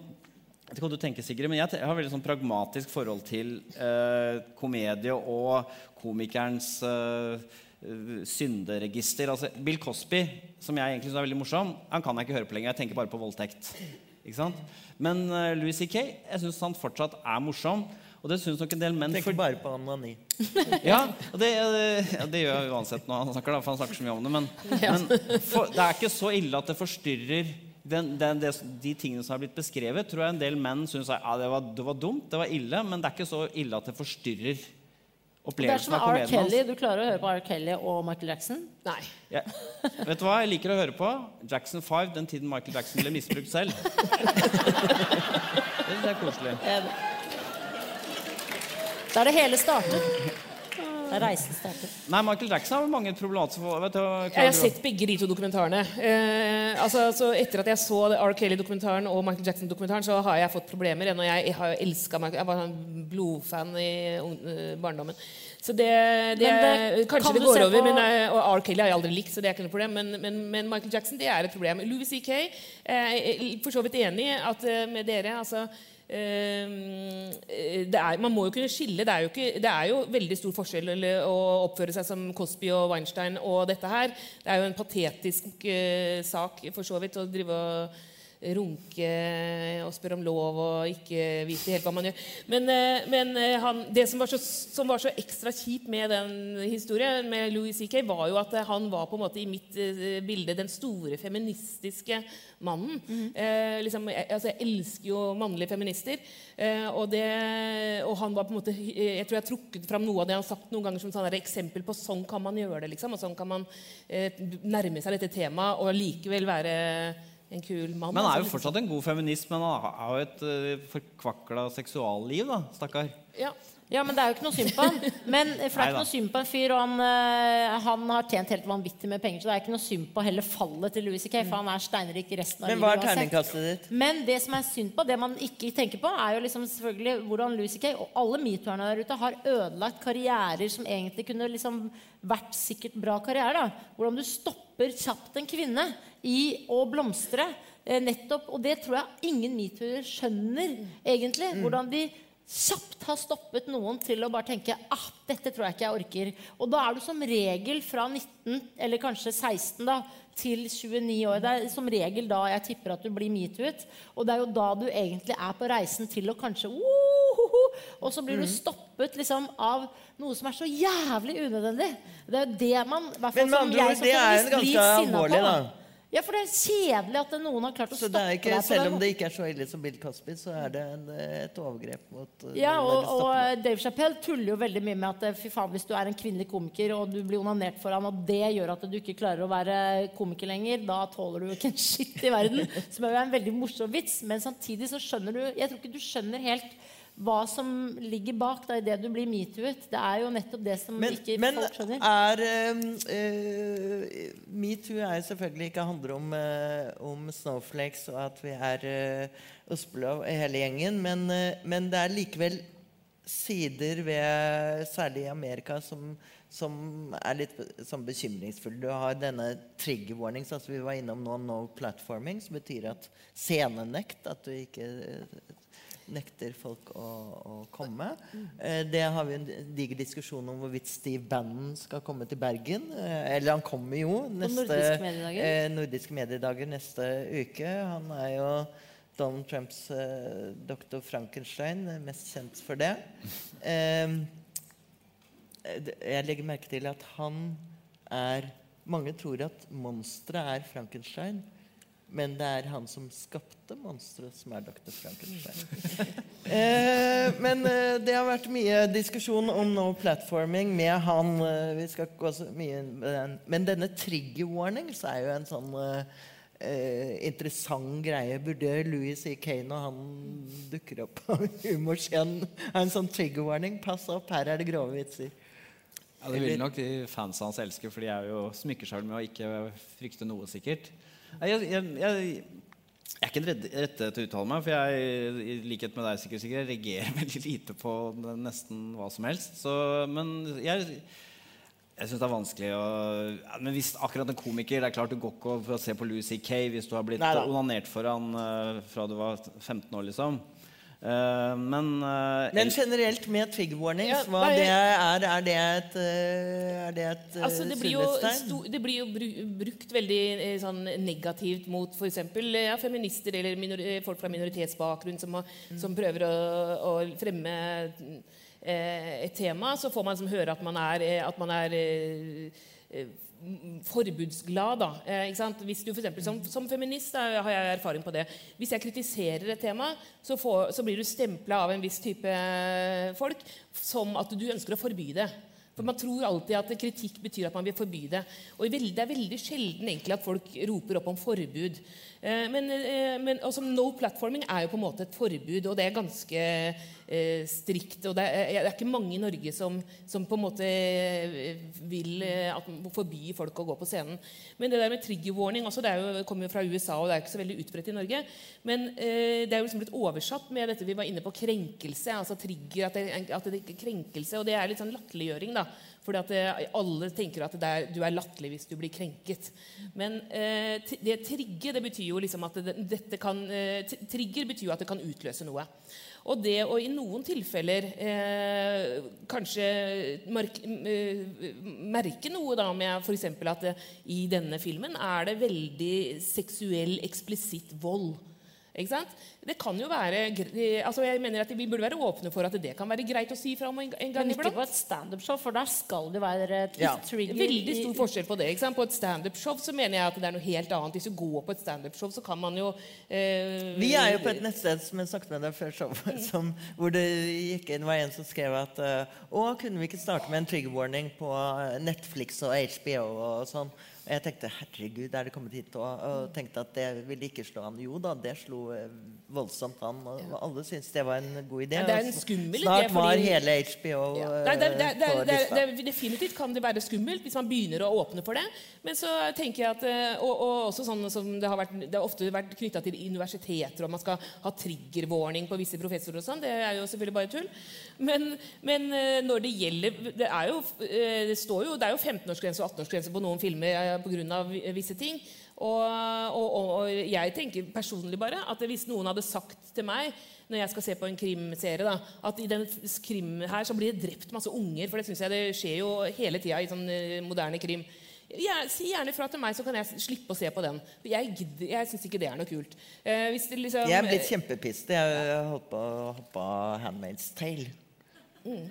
jeg vet ikke hva du tenker, Sigrid, men jeg, har veldig sånn pragmatisk forhold til uh, komedie og komikerens eh, synderegister. Altså, Bill Cosby, som jeg egentlig synes er veldig morsom, han kan jeg ikke høre på lenger. Jeg tenker bare på voldtekt. Ikke sant? Men uh, Louis C.K. jeg syns han fortsatt er morsom. Og det syns nok en del menn Tenker bare på Anani. <laughs> ja, og det, ja, det gjør jeg uansett når han snakker, da, for han snakker så mye om det. Men, <laughs> men for, det er ikke så ille at det forstyrrer den, den, de, de tingene som har blitt beskrevet. tror jeg en del menn syns ja, det, var, det var dumt, det var ille, men det er ikke så ille at det forstyrrer er opplevelsen av komedien Kelly. hans. Du klarer å høre på R. Kelly og Michael Jackson? Nei. Ja. Vet du hva jeg liker å høre på? Jackson 5, den tiden Michael Jackson ble misbrukt selv. <laughs> Det syns jeg er koselig. Da er det hele startet. Reisen starter. Nei, Michael Jackson har mange problematiske vet du, Jeg har sett begge de to dokumentarene. Eh, altså, altså, etter at jeg så R. Kelly-dokumentaren og Michael Jackson-dokumentaren, så har jeg fått problemer. ennå. Jeg, jeg har elska Michael Jeg var en blodfan i eh, barndommen. Så det, det, det- Kanskje kan det går over. på- Men, eh, og R. Kelly har jeg aldri likt, så det er ikke noe problem. Men, men, men Michael Jackson det er et problem. Louis C.K. eh, er for så vidt enig at eh, med dere altså er, man må jo kunne skille. Det er jo, ikke, det er jo veldig stor forskjell å oppføre seg som Cosby og Weinstein og dette her. Det er jo en patetisk eh, sak for så vidt å drive og runke og spørre om lov og ikke vite helt hva man gjør. Men, eh, men eh, han, det som var, så, som var så ekstra kjipt med den historien med Louis C.K., var jo at eh, han var på en måte i mitt bilde den store feministiske mannen. eh, liksom, jeg, altså, jeg elsker jo mannlige feminister. Eh, og, det, og han var på en måte Jeg tror jeg har trukket fram noe av det han har sagt noen ganger som sånn et eksempel på sånn kan man gjøre det. liksom, og sånn kan man eh, nærme seg dette temaet og likevel være en kul mann. Men han er altså, jo fortsatt en god feminist, men han har jo et uh, forkvakla seksualliv, da, stakkar. Ja. Ja, men det er jo ikke noe synd på han. Men, for det er ikke noe synd på en fyr, og han, eh, han har tjent helt vanvittig med penger, så det er ikke noe synd på heller fallet til Louis C.K., for han er steinrik resten av Men hva er livet uansett. ditt? Men det som er synd på, det man ikke tenker på, er jo liksom selvfølgelig hvordan Louis C.K. og alle metoo-erne der ute har ødelagt karrierer som egentlig kunne liksom vært sikkert bra karriere. da. Hvordan du stopper kjapt en kvinne i å blomstre. Eh, nettopp, Og det tror jeg ingen metoo-ere skjønner, egentlig. Hvordan de kjapt har stoppet noen til å bare tenke ah, dette tror jeg ikke jeg orker. Og da er du som regel fra 19, eller kanskje 16, da, til 29 år. Det er som regel da jeg tipper at du blir metoo-et. Og det er jo da du egentlig er på reisen til å kanskje Og så blir du stoppet liksom av noe som er så jævlig unødvendig. Det er jo det man i hvert fall Men med andre ord, det er en ganske alvorlig, da. Ja, for det er kjedelig at noen har klart å stoppe ikke, deg på selv om det ikke er så ille som Bill Cosby, så er det en, et overgrep mot uh, Ja, og, og Dave Chappelle tuller jo veldig mye med at eh, fy faen, hvis du er en kvinnelig komiker og du blir onanert foran, og det gjør at du ikke klarer å være komiker lenger, da tåler du ikke en skitt i verden. <laughs> Som er jo en veldig morsom vits, men samtidig så skjønner du Jeg tror ikke du skjønner helt hva som ligger bak da, i det du blir metoo-et. Det er jo nettopp det som Men, ikke men folk skjønner. er uh, Metoo er selvfølgelig ikke handler om, uh, om snowflakes og at vi er uh, Osplov hele gjengen, men, uh, men det er likevel sider ved Særlig i Amerika som, som er litt sånn bekymringsfulle. Du har denne trigger warnings, altså vi var innom nå, no platforming, som betyr at scenenekt, at du ikke nekter folk å, å komme. Eh, det har vi en diger diskusjon om hvorvidt Steve Bannon skal komme til Bergen. Eh, eller han kommer jo neste Nordiske mediedager. eh, Nordiske mediedager neste uke. Han er jo Donald Trumps eh, doktor Frankenstein, er mest kjent for det. Eh, det- jeg legger merke til at han er Mange tror at monsteret er Frankenstein, men det er han som skapte monsteret, som er Dr. Frankenstein. <laughs> eh, men eh, det har vært mye diskusjon om no platforming med han. Eh, vi skal ikke gå så mye inn med den. Men denne trigger warnings er jo en sånn eh, eh, interessant greie. Burde Louis C.K. når han dukker opp på humorscenen, ha en sånn trigger warning? Pass opp, her er det grove vitser. Ja, Det vil nok de fansene hans elske, for de er jo smykker seg med å ikke frykte noe, sikkert. Jeg, jeg, jeg, jeg er ikke den rette, til å uttale meg, for jeg i likhet med deg sikkert, sikkert reagerer <laughs> veldig lite på nesten hva som helst. Så, men jeg, jeg syns det er vanskelig å ja, Men hvis akkurat en komiker Det er klart du går ikke for å se på Louis C.K. hvis du har blitt Neida. onanert foran uh, fra du var 15 år, liksom. Eh, men uh, Men generelt med trigger warnings, Ja, bare, det er, er det et, eh, er det et Altså, det, blir jo det blir jo brukt veldig sånn, negativt mot f.eks. Ja, feminister eller minor, folk fra minoritetsbakgrunn som, har, som prøver å, å fremme eh, et tema. Så får man som, høre at man er, at man er eh, forbudsglad. Da. Eh, ikke sant? Hvis du for eksempel, som, som feminist da, har jeg erfaring på det. Hvis jeg kritiserer et tema, så, får, så blir du stempla av en viss type folk som at du ønsker å forby det. For Man tror alltid at kritikk betyr at man vil forby det. Og det er veldig sjelden egentlig at folk roper opp om forbud. Eh, Men, eh, men altså, no platforming er jo på en måte et forbud, og det er ganske eh, strikt. og det er, det er ikke mange i Norge som, som på en måte eh, vil eh, at, forby folk å gå på scenen. Men det der med trigger warning også, det, jo, kommer jo fra USA, og det er ikke så veldig utbredt i Norge. Men eh, det er jo liksom blitt oversatt med dette vi var inne på, krenkelse. altså trigger, At det, at det er krenkelse. Og det er litt sånn latterliggjøring. da, fordi at eh, alle tenker at er, du er latterlig hvis du blir krenket. Men eh, det trigge det betyr jo liksom at det, dette kan eh, Trigger betyr jo at det kan utløse noe. Og det å i noen tilfeller eh, kanskje mark, eh, merke noe da med f.eks. at det, i denne filmen er det veldig seksuell, eksplisitt vold. Ikke sant? Det kan jo være altså jeg mener at Vi burde være åpne for at det kan være greit å si fra om en, en gang Men ikke på et standup-show, for der skal det være et Ja. trigger. Veldig stor forskjell på det. Ikke sant? På et standup-show så mener jeg at det er noe helt annet. Hvis du går på et standup-show, så kan man jo eh, Vi er jo på et nettsted som jeg snakket med deg før showet, som, hvor det gikk inn var en som skrev at eh, Å, kunne vi ikke starte med en trigger warning på eh, Netflix og HBO og sånn? Og jeg tenkte herregud, er det kommet hit? Og, og tenkte at det ville ikke slå an. Jo da, det slo eh, voldsomt an. Og alle syntes det var en god idé. Ja, det er en skummel idé, Snart var fordi- hele HBO Ja. eh, Nei, det, er- det, det, på det, er- lista. definitivt kan det være skummelt hvis man begynner å åpne for det. Men så tenker jeg at, eh, og, og også sånn som det har, vært, det har ofte vært knytta til universiteter, og man skal ha trigger-warning på visse professorer og sånn. Det er jo selvfølgelig bare tull. Men, men eh, når det gjelder Det er jo, eh, det står jo, det er jo 15-årsgrense og 18-årsgrense på noen filmer pga. visse ting. Og, og, og, jeg tenker personlig bare at hvis noen hadde sagt til meg når jeg skal se på en krimserie, da, at i den krim her så blir det drept masse unger, for det synes jeg det skjer jo hele tida i sånn eh, moderne krim. Ja, si gjerne fra til meg, så kan jeg slippe å se på den. For Jeg, jeg syns ikke det er noe kult. Eh, hvis det liksom, Jeg er blitt kjempepissed. Jeg har holdt på å hoppe Handmaid's Tale. Mm.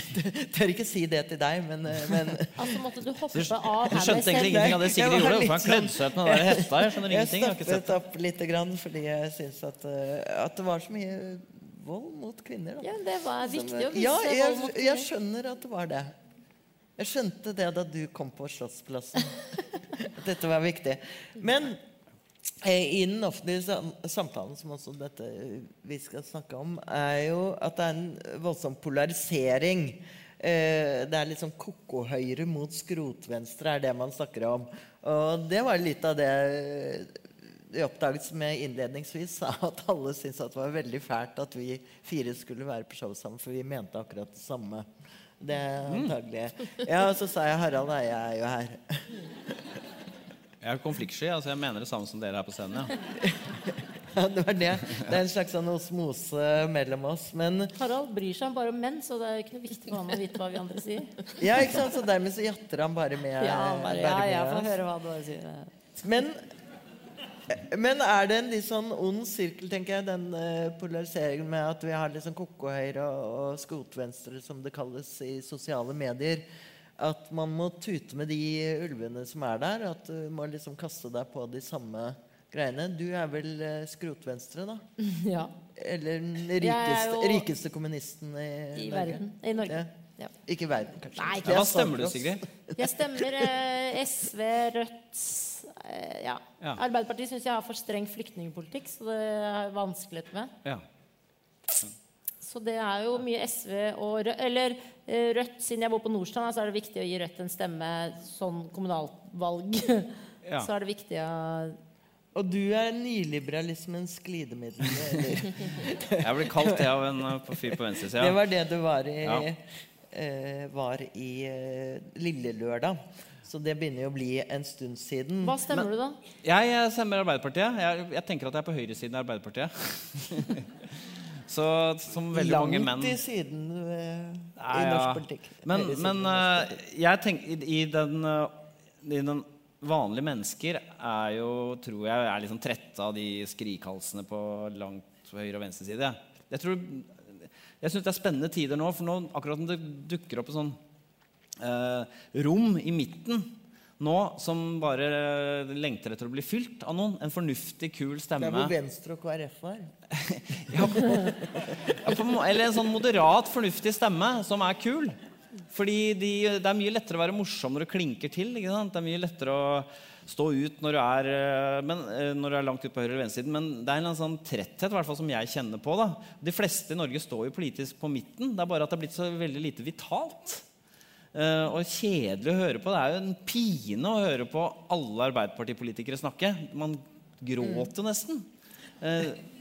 <laughs> Tør ikke si det til deg, men, eh, men <laughs> Altså måtte du hoppe Du, av du skjønte egentlig ingenting av det Sigrid gjorde. han <laughs> seg ut med den der hetta. Jeg skjønner Jeg ingenting. Jeg har ikke sett stoppet opp lite grann fordi jeg syns at, eh, at det var så mye vold mot kvinner. Da. Ja, det var Som, viktig å vise ja, vold jeg, kvinner. jeg skjønner at det var det. Jeg skjønte det da du kom på Slottsplassen. At dette var viktig. Men i den offentlige samtalen, som også dette vi skal snakke om, er jo at det er en voldsom polarisering. Eh, det er litt sånn koko-høyre mot skrotvenstre, er det man snakker om. Og det var litt av det vi oppdaget som jeg innledningsvis sa at alle syntes at det var veldig fælt at vi fire skulle være på show sammen, for vi mente akkurat det samme. Det antagelige. antagelig. Ja, og så sa jeg Harald, Eie er jo her. <laughs> Jeg er konfliktsky. altså Jeg mener det samme som dere her på scenen. ja. <laughs> Ja, det var det. Det er en slags sånn osmose mellom oss. Men Harald bryr seg bare om menn, så det er ikke noe viktig for han å vite hva vi andre sier. ja, ikke sant? Så dermed så jatter han bare med. Ja, bare, ja, bare med jeg får høre hva du sier. Men Men er det en litt sånn ond sirkel, tenker jeg, den eh, polariseringen med at vi har liksom koko-høyre og, og skrotvenstre, som det kalles i sosiale medier? At man må tute med de ulvene som er der? At du må liksom kaste deg på de samme greiene? Du er vel eh, skrotvenstre, da? <laughs> Ja. Eller den rikeste, jo- rikeste kommunisten i, I Norge? verden. I Norge. Ja. Ja. Ikke i verden, kanskje. Nei, ikke. Hva stemmer du. Sigrid? <laughs> Jeg stemmer eh, SV, Rødt eh, ja. Ja. Arbeiderpartiet syns jeg har for streng flyktningpolitikk, så det er jeg vanskeligheter med. Ja. Så det er jo mye SV og Rødt Eller Rødt, siden jeg bor på Nordstrand, så er det viktig å gi Rødt en stemme sånn kommunalvalg. <laughs> Ja. Så er det viktig å Og du er nyliberalismens glidemiddel. Eller? <laughs> Jeg ble kalt det av en fyr på venstresida. Det var det du var i, Ja. uh, var i uh, Lille Lørdag. Så det begynner jo å bli en stund siden. Hva stemmer du, da? Jeg eh, stemmer Arbeiderpartiet. Jeg, jeg tenker at jeg er på høyresiden av Arbeiderpartiet. <laughs> Så som veldig mange menn Langt i siden uh, i i norsk politikk. Men, men politikk. jeg tenker i, den, uh, I den vanlige mennesker er jo, tror jeg, er liksom trette av de skrikhalsene på langt høyre og venstre side. Jeg tror jeg syns det er spennende tider nå, for nå akkurat det dukker opp et sånn eh, rom i midten nå som bare lengter etter å bli fylt av noen. En fornuftig, kul stemme. Det er hvor Venstre og KrF var. Ja, på, må- eller en sånn moderat, fornuftig stemme som er kul. Fordi de, det er mye lettere å være morsom når du klinker til. Det er mye lettere å stå ut når du er, eh, men, eh, når du er langt ut på høyre- eller venstresiden. Men det er en sånn tretthet fall, som jeg kjenner på. Da. De fleste i Norge står jo politisk på midten. Det er bare at det er blitt så veldig lite vitalt. Eh, og kjedelig å høre på. Det er jo en pine å høre på alle Arbeiderpartipolitikere snakke. Man gråter nesten.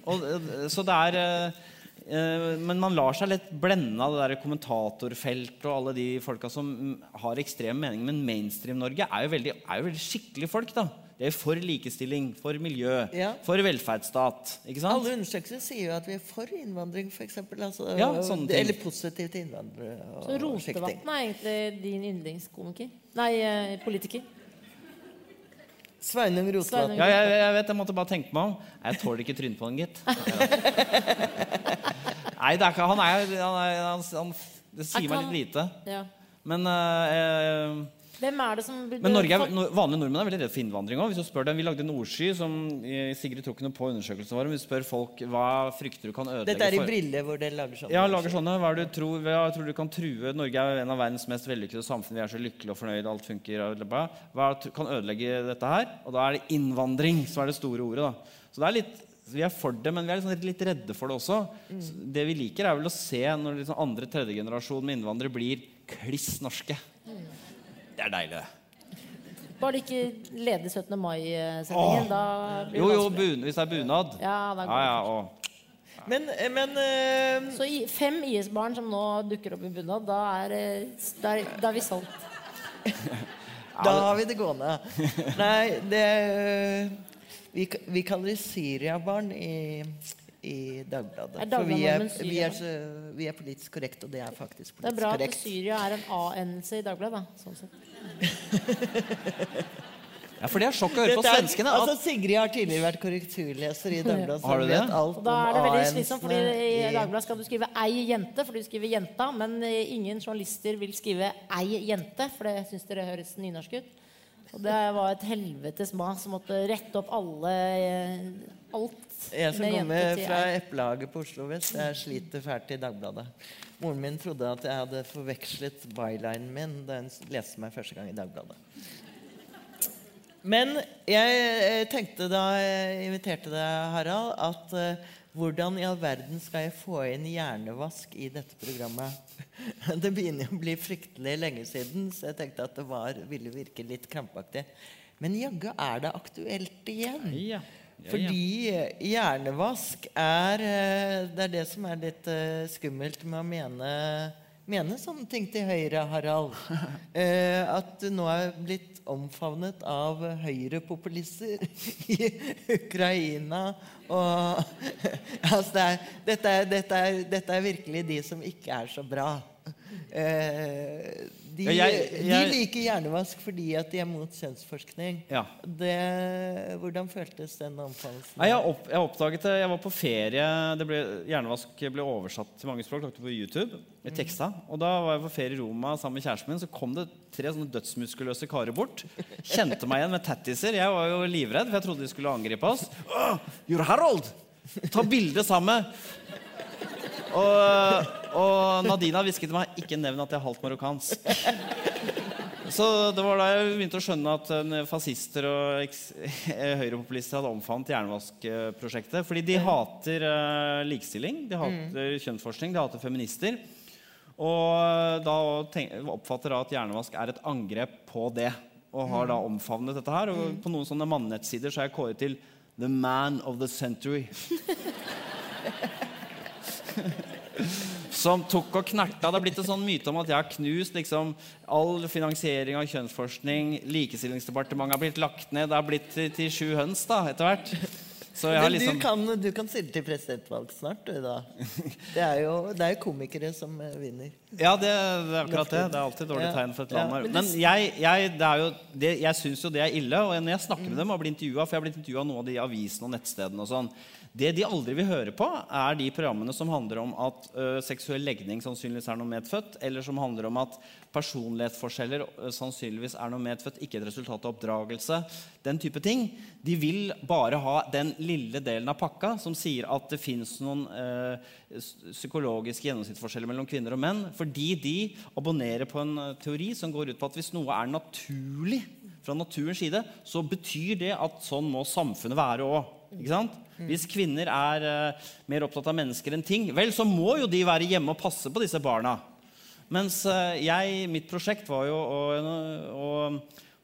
Og, eh, så det er eh, eh, Men man lar seg litt blende av det der kommentatorfeltet og alle de folka som har ekstrem mening. Men Mainstream-Norge er, jo veldig- er jo veldig skikkelige folk. da De er for likestilling, for miljø, Ja. for velferdsstat. Ikke sant? Alle undersøkelser sier jo at vi er for innvandring, f.eks. Altså, Ja, sånne ting. eller positivt til innvandrere. Så. Rotevatn er egentlig din yndlingskomiker? Nei, politiker. Sveinung Rotevatn. Ja, jeg, jeg vet, jeg måtte bare tenke meg om. Jeg tåler ikke trynet på han, gitt. <laughs> Nei, det er ikke Han er, han er han, han, Det sier Er meg litt lite. Ja. Men, eh, Hvem er det som men Norge er, vanlige nordmenn er veldig redd for innvandring òg. Vi lagde en ordsky som eh, Sigrid tok noe på undersøkelsen vår. Vi spør folk hva frykter du kan ødelegge Dette er i for- briller hvor dere lager sånne? Ja, lager sånne. Hva er det du tror, hva tror du kan true Norge er en av verdens mest vellykkede samfunn. Vi er så lykkelige og fornøyde, alt funker. Hva kan ødelegge dette her? Og da er det innvandring som er det store ordet. da. Så det er litt, Vi er for det, men vi er liksom litt redde for det også. Mm. det vi liker, er vel å se når liksom andre tredje generasjon med innvandrere blir kliss norske. Det er deilig. det. Bare det ikke leder 17. mai-sendingen. Da blir Jo, det jo, vanskelig. bun, hvis det er bunad. Ja, da går Ja, det. ja, og Men, men eh, Så i, fem IS-barn som nå dukker opp i bunad, da er, eh, da er, da er vi solgt. <laughs> da har vi det gående. <laughs> Nei, det Vi, vi kaller det Syria-barn i, i Dagbladet. Er For vi er, vi, er, vi er politisk korrekt, og det er faktisk politisk korrekt. Det er bra bra at. Syria er en A-endelse i Dagbladet. Da, sånn sett. <laughs> Ja, for det er sjokk å høre på svenskene. At... altså, Sigrid har tidligere vært korrekturleser i Dagbladet. Har du det? alt da er det veldig slitsomt, fordi i Dagbladet skal du skrive 'ei jente', fordi du skriver 'jenta', men eh, ingen journalister vil skrive 'ei jente', for det syns dere høres nynorsk ut. Og det var et helvetes mas som måtte rette opp alle eh, alt Jeg som kommer fra. Eplehaget på Oslo vest, jeg sliter fælt i Dagbladet. Moren min trodde at jeg hadde forvekslet bylinen min da hun leste meg første gang i Dagbladet. Men jeg eh, tenkte da jeg inviterte deg, Harald, at eh, hvordan i all verden skal jeg få inn hjernevask i dette programmet? <laughs> Det begynner jo å bli fryktelig lenge siden, så jeg tenkte at det var, ville virke litt krampaktig. Men jaggu er det aktuelt igjen. ja. Fordi eh, hjernevask er eh, Det er det som er litt eh, skummelt med å mene, mene sånne ting til Høyre, Harald. <laughs> At du nå er blitt omfavnet av høyrepopulister <laughs> i Ukraina og <laughs> altså det er, dette, er, dette, er, dette er virkelig de som ikke er så bra. Eh, De, Ja, jeg- de liker hjernevask fordi at de er mot kjønnsforskning. Ja. Det, hvordan føltes den omfavnelsen? Nei, jeg, opp, jeg oppdaget det, jeg var på ferie det ble, Hjernevask ble oversatt til mange språk. lagt på YouTube med teksta. Og da var jeg på ferie i Roma sammen med kjæresten min. Så kom det tre sånne dødsmuskuløse karer bort. Kjente meg igjen med tattiser. Jeg var jo livredd, for jeg trodde de skulle angripe oss. Oh, You're Harold! Ta bilde sammen! Og, og Nadina hvisket til meg ikke nevn at jeg er halvt marokkansk. Så det var da jeg begynte å skjønne at eh, fascister og eh, høyrepopulister hadde omfavnet Hjernevask-prosjektet. Fordi de hater eh, likestilling, de hater kjønnsforskning, de hater feminister. Og da oppfatter da at hjernevask er et angrep på det. Og har da omfavnet dette her. Og på noen sånne mannettsider så er jeg kåret til The Man of the Century. <laughs> <laughs> Som tok og knerta. Det har blitt en sånn myte om at jeg har knust liksom, all finansiering av kjønnsforskning. Likestillingsdepartementet har blitt lagt ned. Det har blitt til, til sju høns da, etter hvert. Så jeg har Men liksom du, kan, du kan stille til presidentvalg snart, du, da. Det er jo, det er jo komikere som eh, vinner. Ja, det, det er akkurat det. Det er alltid et dårlig tegn for et land. Ja. Men jeg, jeg, er jo, det, jeg syns jo det er ille. Og når jeg snakker med dem og blir intervjua, for jeg har blitt intervjua av noen av de avisene og nettstedene og sånn, det de aldri vil høre på, er de programmene som handler om at uh, seksuell legning sannsynligvis er noe medfødt, eller som handler om at personlighetsforskjeller uh, sannsynligvis er noe medfødt, ikke et resultat av oppdragelse. Den type ting. De vil bare ha den lille delen av pakka som sier at det fins noen uh, psykologiske gjennomsnittsforskjeller mellom kvinner og menn, fordi de abonnerer på en teori som går ut på at hvis noe er naturlig fra naturens side, så betyr det at sånn må samfunnet være òg. Hvis kvinner er uh, mer opptatt av mennesker enn ting, vel, så må jo de være hjemme og passe på disse barna. Mens uh, jeg, mitt prosjekt var jo å, å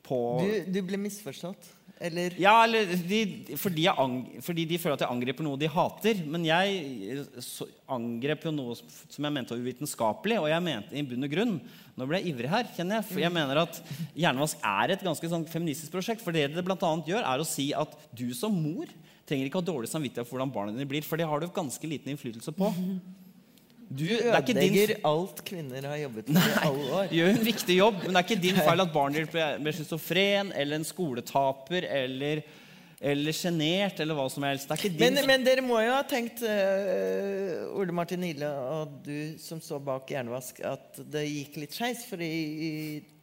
på Du, du ble misforstått. Eller ja, eller de, fordi, jeg ang, fordi de føler at jeg angriper noe de hater. Men jeg eh, så, angrep jo noe som jeg mente var uvitenskapelig. Og jeg mente i bunn og grunn Nå ble jeg ivrig her, kjenner jeg. For jeg mener at Hjernevask er et ganske sånn feministisk prosjekt. For det det annet gjør, er å si at du som mor trenger ikke ha dårlig samvittighet for hvordan barna dine blir. For det har du ganske liten innflytelse på. <laughs> Du, det er din ødelegger alt kvinner har jobbet for i alle år. <laughs> gjør en viktig jobb, men det er ikke din feil at barnet ditt blir- schizofren eller en skoletaper eller eller sjenert eller hva som helst. Det er ikke din Men, men dere må jo ha tenkt, uh, Ole Martin Ile og du som står bak Jernvask, at det gikk litt skeis. For i, i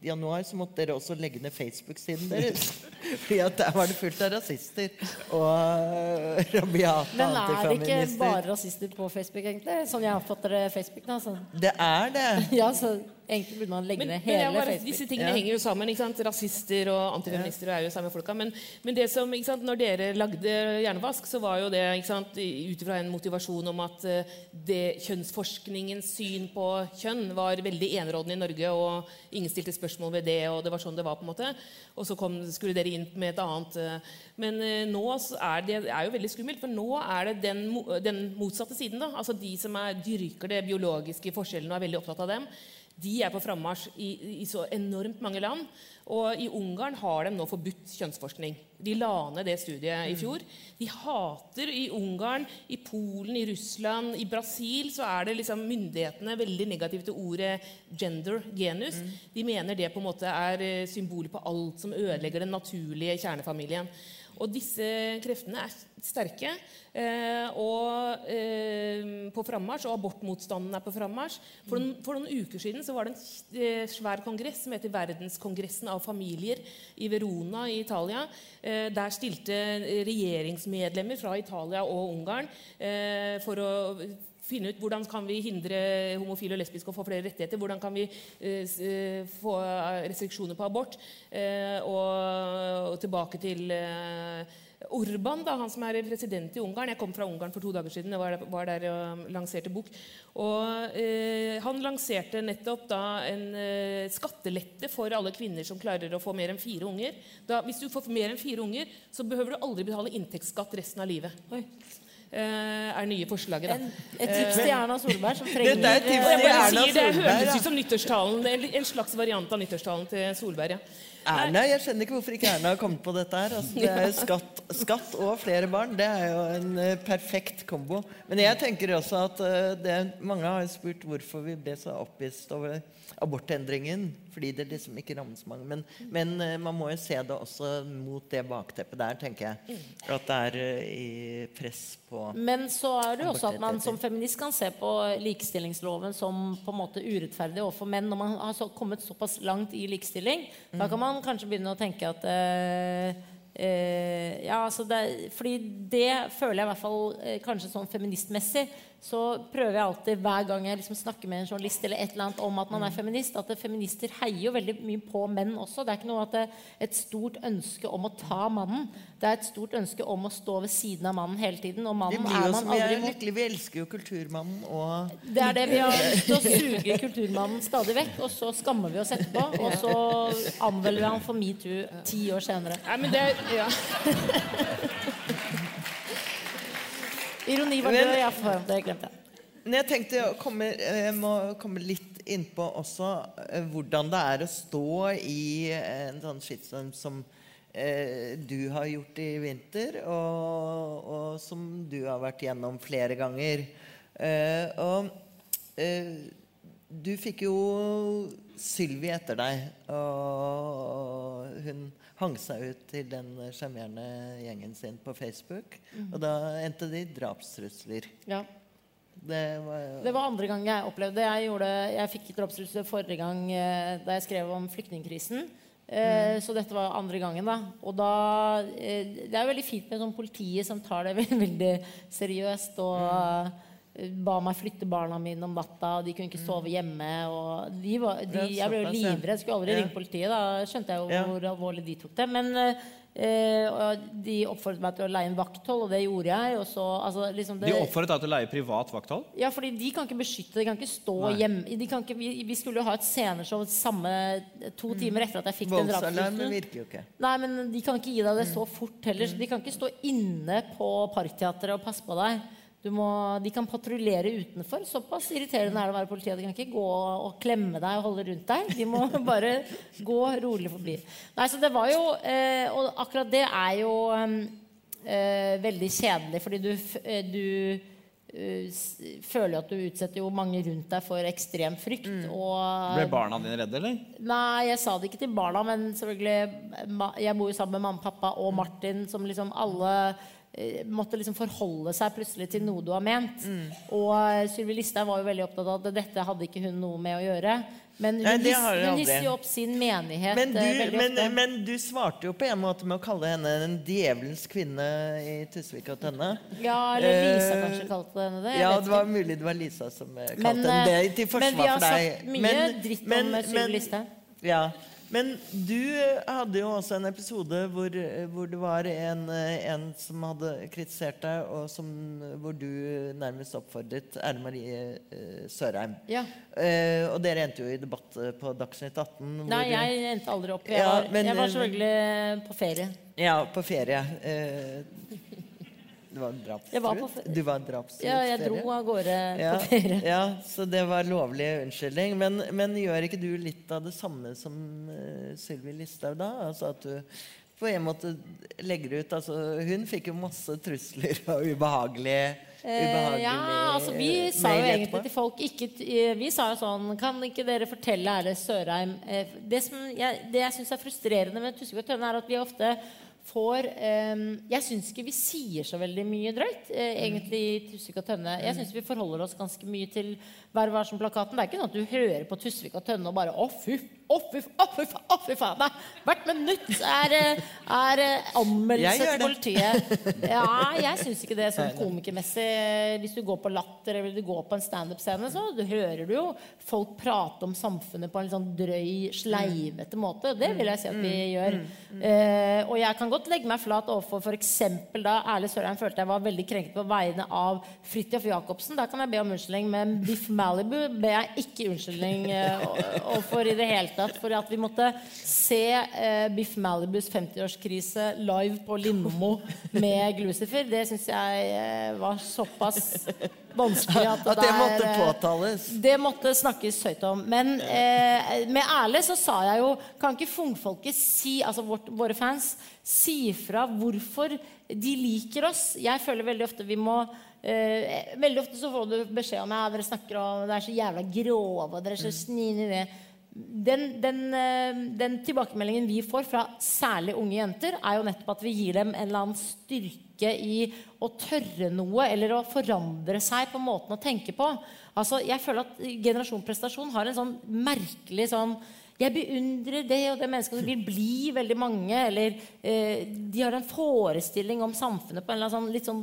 januar så måtte dere også legge ned Facebook-siden deres. <laughs> Fordi at der var det fullt av rasister og eh, rabiate Men er det ikke bare rasister på Facebook, egentlig? Sånn jeg oppfatter det Facebook. Da, så. Det er det. <laughs> Ja, så egentlig burde man legge Men, ned men hele bare, Facebook. disse tingene Ja. henger jo sammen. ikke sant? Rasister og antifeminister er jo samme folka. Men, men det som, ikke sant, når dere lagde Hjernevask, så var jo det ikke sant, ut ifra en motivasjon om at eh, det, kjønnsforskningens syn på kjønn var veldig enerådende i Norge, og ingen stilte spørsmål ved det, og det var sånn det var. på en måte. Og så kom, skulle dere inn med et annet. eh, Men eh, nå er det er jo veldig skummelt, for nå er det den, den motsatte siden. da, altså De som er, dyrker det biologiske forskjellene og er veldig opptatt av dem. De er på frammarsj i, i så enormt mange land. Og i Ungarn har de nå forbudt kjønnsforskning. De la ned det studiet i fjor. De hater i Ungarn, i Polen, i Russland, i Brasil så er det liksom myndighetene veldig negative til ordet gender, genus. De mener det på en måte er eh, symbolet på alt som ødelegger den naturlige kjernefamilien. Og disse kreftene er sterke eh, og eh, på frammarsj, og abortmotstanden er på frammarsj. For, for noen uker siden så var det en eh, svær kongress som heter Verdenskongressen av familier i Verona i Italia. Der stilte regjeringsmedlemmer fra Italia og Ungarn for å finne ut hvordan kan vi hindre homofile og lesbiske å få flere rettigheter. Hvordan kan vi eh, eh, få restriksjoner på abort. Eh, og, og tilbake til eh, Orban, da, han som er president i Ungarn. Jeg kom fra Ungarn for to dager siden. Jeg var var der og lanserte bok. Og eh, Han lanserte nettopp da en eh, skattelette for alle kvinner som klarer å få mer enn fire unger. Da, hvis du får mer enn fire unger, så behøver du aldri betale inntektsskatt resten av livet. Oi. Eh, er nye forslaget, da. En, et tips til Erna Solberg, som <laughs> trenger Dette er et tips til Erna sier, Det høres ut som nyttårstalen. En slags variant av nyttårstalen til Solberg. ja. Erna, Jeg skjønner ikke hvorfor ikke Erna har kommet på dette her. Altså, det er skatt, skatt og flere barn. Det er jo en eh, perfekt kombo. Men jeg tenker også at eh, det, mange har spurt hvorfor vi ble så opphisset over abortendringen. fordi det liksom ikke rammer så mange. Men, men eh, man må jo se det også mot det bakteppet der, tenker jeg. At det er i press på Men så er det jo også at man som feminist kan se på likestillingsloven som på en måte urettferdig overfor menn når man har så, kommet såpass langt i likestilling. Da kan man kanskje begynne å tenke at eh, eh, ja, altså det, fordi det føler jeg i hvert fall eh, kanskje sånn feministmessig så prøver jeg alltid hver gang jeg liksom snakker med en journalist eller et eller annet om at man er feminist, at feminister heier jo veldig mye på menn også. Det er ikke noe at det er et stort ønske om å ta mannen. Det er et stort ønske om å stå ved siden av mannen hele tiden. Og mannen er man aldri er imot. Vi elsker jo Kulturmannen og Det er det vi har <laughs> lyst til å suge kulturmannen stadig vekk, og så skammer vi oss etterpå. <laughs> Og så anmelder vi han for metoo ti år senere. Nei, men det, ja. <laughs> Ironi var død, jeg det glemte jeg. Men jeg tenkte å komme, jeg må komme litt innpå også eh, hvordan det er å stå i en sånn skittstorm som eh, du har gjort i vinter, og, og som du har vært gjennom flere ganger. Eh, og eh, du fikk jo Sylvi etter deg, og hun hang seg ut til den sjarmerende gjengen sin på Facebook. Og da endte de i drapstrusler. Ja. Det var Det var andre gang jeg opplevde det. Jeg, gjorde, jeg fikk drapstrusler forrige gang eh, da jeg skrev om flyktningkrisen. Eh, Så dette var andre gangen. da Og da eh, Det er veldig fint med sånn politiet som tar det veldig, <laughs> veldig seriøst. Og eh, ba meg flytte barna mine om natta, og de kunne ikke sove hjemme. Og de var, de, jeg ble jo livredd. Skulle aldri ringe politiet. Da skjønte jeg jo Ja. hvor alvorlig de tok det. Men eh, de oppfordret meg til å leie en vakthold, og det gjorde jeg. Og så, altså, liksom det, De oppfordret deg til å leie privat vakthold? ja, fordi de kan ikke beskytte, de kan ikke stå hjemme de kan ikke, vi, vi skulle jo ha et sceneshow samme to timer etter at jeg fikk den Voldsalarmen drapstrusselen. virker jo ikke. Nei, men de kan ikke gi deg det så fort heller. så De kan ikke stå inne på Parkteatret og passe på deg. Du må, de kan patruljere utenfor. Såpass irriterende er det å være politi. at De kan ikke gå og klemme deg og holde rundt deg. De må <laughs> bare gå rolig forbi. Nei, så det var jo eh, Og akkurat det er jo eh, veldig kjedelig, fordi du, eh, du uh, føler jo at du utsetter jo mange rundt deg for ekstrem frykt. Og Ble barna dine redde, eller? Nei, jeg sa det ikke til barna, men selvfølgelig Jeg bor jo sammen med mamma og pappa og Martin, som liksom alle eh, måtte liksom forholde seg plutselig til noe du har ment. Og eh, Sylvi Listhaug var jo veldig opptatt av at dette hadde ikke hun noe med å gjøre. Men hun, Nei, hun jo opp sin menighet Men du, eh, veldig men, ofte. men du svarte jo på en måte med å kalle henne en djevelens kvinne i Tusvik og Tønne. ja, eller Lisa uh, kanskje kalte henne det. Ja, det var ikke. mulig det var Lisa som eh, kalte Men, henne det for deg. men vi har sagt mye dritt om, eh, Sylvi Listhaug. Ja. Men du eh, hadde jo også en episode hvor, eh, hvor det var en, eh, en som hadde kritisert deg, og som, hvor du nærmest oppfordret Erle Marie Sørheim. Ja. Eh, og dere endte jo i debatt på Dagsnytt 18. hvor- Nei, jeg endte aldri opp. Jeg Ja, var, men- jeg var selvfølgelig på ferie. Ja, på ferie. Eh, du var en fe- Du var drapstruet Ja, jeg dro av gårde ja, på ferie. Ja, så det var lovlig unnskyldning. Men, men gjør ikke du litt av det samme som uh, Sylvi Listhaug da? Altså at du på en måte legger ut altså, Hun fikk jo masse trusler og ubehagelige Eh, ja, altså Vi sa jo egentlig til folk ikke, eh, Vi sa jo sånn Kan ikke dere fortelle Erle Sørheim Det, som jeg, det jeg syns er frustrerende med Tusvik og Tønne, er at vi ofte får eh, Jeg syns ikke vi sier så veldig mye drøyt, eh, egentlig, i Tusvik og Tønne. Jeg syns vi forholder oss ganske mye til Vær varsom-plakaten. Det er ikke sånn at du hører på Tusvik og Tønne og bare Å, fy, å, fy, å, fy, å, fy faen. Hvert minutt er, eh, er eh, anmeldelse til politiet. Ja, jeg syns ikke det sånn komikermessig. Hvis du går på Latter eller du går på en standup-scene, så du hører du jo folk prate om samfunnet på en litt sånn drøy, sleivete måte. Det vil jeg si at vi gjør. Eh, og jeg kan godt legge meg flat overfor f.eks. da Erle Sørheim følte jeg var veldig krenket på vegne av Fridtjof Jacobsen. Da kan jeg be om unnskyldning, men Biff Malibu ber jeg ikke unnskyldning eh, overfor i det hele tatt. For at vi måtte se eh, Biff Malibus 50-årskrise live på Lindmo med Glucifer, det syns jeg eh, var såpass vanskelig at det, At det måtte der, eh, påtales. det måtte snakkes høyt om. Men eh, med Erle så sa jeg jo Kan ikke fungfolket si, altså vårt, våre fans, si fra hvorfor de liker oss? Jeg føler veldig ofte vi må eh, Veldig ofte så får du beskjed om at dere snakker om dere er så jævla grove og dere er så snine i det. den, den, eh, den tilbakemeldingen vi får fra særlig unge jenter, er jo nettopp at vi gir dem en eller annen styrke i å tørre noe eller å forandre seg på måten å tenke på. Altså, jeg føler at Generasjon Prestasjon har en sånn merkelig sånn jeg beundrer det og det mennesket som vil bli veldig mange. Eller eh, de har en forestilling om samfunnet på en eller annen sånn, litt sånn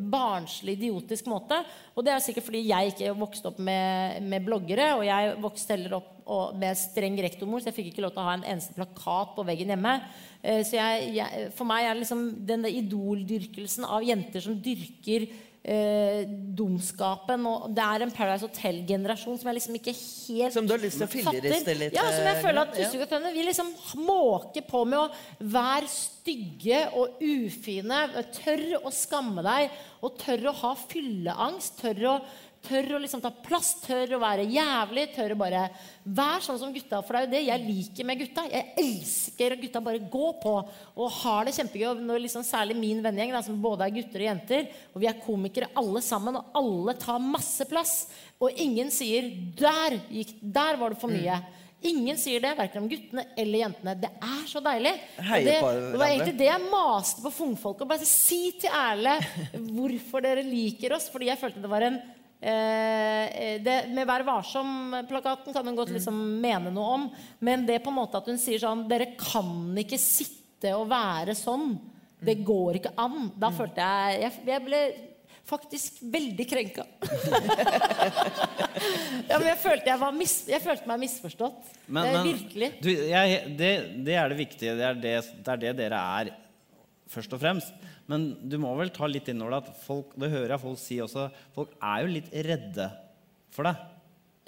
barnslig, idiotisk måte. Og det er sikkert fordi jeg ikke vokste opp med, med bloggere. Og jeg vokste heller opp og, med streng rektormor, så jeg fikk ikke lov til å ha en eneste plakat på veggen hjemme. Eh, så jeg, jeg, for meg er liksom der idoldyrkelsen av jenter som dyrker eh, dumskapen. Og det er en Paradise Hotel-generasjon som jeg liksom ikke helt Som du har lyst til å filleriste litt? Ja, som jeg føler at eh, ja. Tusvik og Tønne vi liksom måker på med å være stygge og ufine. Tør å skamme deg, og tør å ha fylleangst. Tør å, tør å liksom ta plass, tør å være jævlig. Tør å bare være sånn som gutta. For det er jo det jeg liker med gutta. Jeg elsker at gutta bare går på og har det kjempegøy. Og når liksom, særlig min vennegjeng, som både er gutter og jenter, og vi er komikere alle sammen, og alle tar masse plass, og ingen sier 'der, gikk, der var det for mye'. Ingen sier det, verken om guttene eller jentene. Det er så deilig. Og det, det var egentlig det jeg maste på Fungfolk. Og bare si til Erle hvorfor dere liker oss. Fordi jeg følte det var en det, Med Vær varsom-plakaten kan hun godt liksom mene noe om. Men det på en måte at hun sier sånn Dere kan ikke sitte og være sånn. Det går ikke an. Da følte jeg Jeg, jeg ble faktisk veldig krenka. <laughs> ja, men jeg følte, jeg, var mis, jeg følte meg misforstått. Men, Eh, men Virkelig. Du, jeg, det, det er det viktige. Det er det, det er det dere er, først og fremst. Men du må vel ta litt innover deg at folk, det hører jeg folk si også, folk er jo litt redde for deg.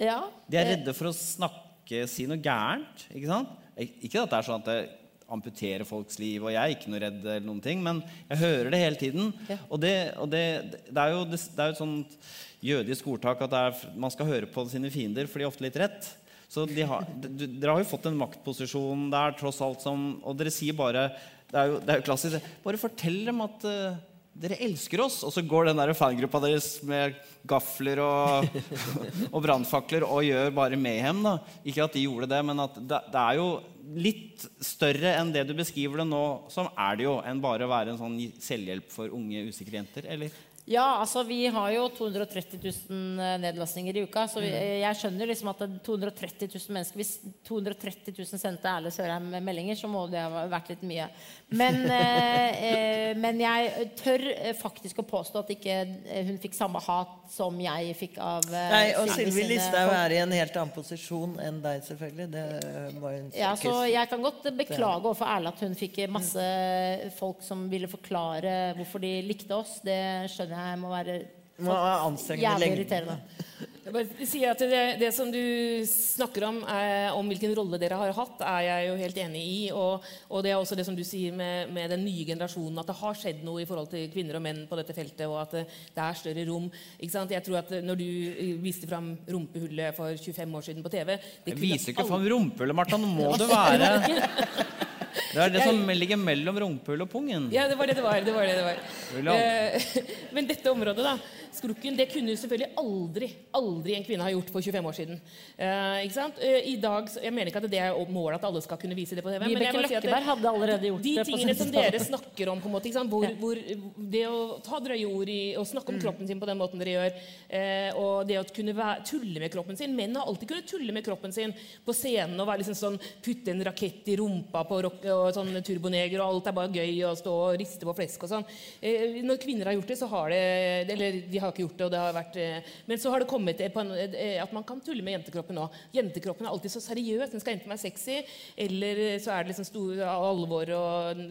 Ja. De er redde for å snakke, si noe gærent. Ikke sant? Ikke at det er sånn at det amputerer folks liv, og jeg er ikke noe redd, eller noen ting, men jeg hører det hele tiden. Ja. Og, det, og det, det er jo det, er jo et sånt jødisk ordtak at er, man skal høre på sine fiender, for de er ofte litt rett. Så de har, d- d- dere har jo fått en maktposisjon der, tross alt som Og dere sier bare Det er jo, det er jo klassisk. Bare fortell dem at uh, dere elsker oss. Og så går den der fangruppa deres med gafler og, <laughs> og brannfakler og gjør bare mayhem. da. Ikke at de gjorde det, men at det, det er jo litt større enn det du beskriver det nå, som er det jo, enn bare å være en sånn selvhjelp for unge, usikre jenter. Eller? Ja, altså vi har jo 230 000 nedlastninger i uka. Så vi, jeg skjønner liksom at det er 230 000 mennesker Hvis 230 000 sendte Erle Sørheim meldinger, så må det ha vært litt mye. Men, <laughs> eh, eh, men jeg tør eh, faktisk å påstå at ikke eh, hun fikk samme hat som jeg fikk av eh, Nei, og Sylvi Listhaug er i en helt annen posisjon enn deg, selvfølgelig. Det var en Ja, så. Jeg kan godt beklage overfor Erle at hun fikk masse folk som ville forklare hvorfor de likte oss. Det skjønner jeg må være Må jævlig irriterende. Jeg bare sier at det, det som du snakker om, er, om hvilken rolle dere har hatt, er jeg jo helt enig i. Og, og det er også det som du sier med, med den nye generasjonen, at det har skjedd noe i forhold til kvinner og menn på dette feltet, og at det, det er større rom. Ikke sant? Jeg tror at Når du eh, viste fram rumpehullet for 25 år siden på TV det Jeg viser ikke fram rumpehullet, Martha. Nå må det være <laughs> Det er det som ligger mellom rumpehullet og pungen. Ja, det var det det var. det var, det det var. Eh, <laughs> Men dette området, da, skrukken, det kunne selvfølgelig aldri aldri en kvinne ha gjort for 25 år siden. Eh, ikke sant? Eh, I dag, Jeg mener ikke at det er målet at alle skal kunne vise det på TV. men jeg Vibeke må si at det- Løkkeberg hadde allerede gjort de det. tingene som dere <laughs> snakker om, på en måte, ikke sant? Hvor, hvor, det å ta drøye ord i å snakke om kroppen sin på den måten dere gjør, eh, og det å kunne tulle med kroppen sin Menn har alltid kunnet tulle med kroppen sin på scenen og være liksom sånn, putte en rakett i rumpa på rock, og sånn turboneger, og alt er bare gøy å stå og riste på flesk og sånn. Eh, når kvinner har gjort det, så har det Eller de har ikke gjort det, og det har vært eh, Men så har det kommet eh, en, at man kan tulle med jentekroppen òg. Jentekroppen er alltid så seriøs. Den skal enten være sexy, eller så er det liksom stor alvor og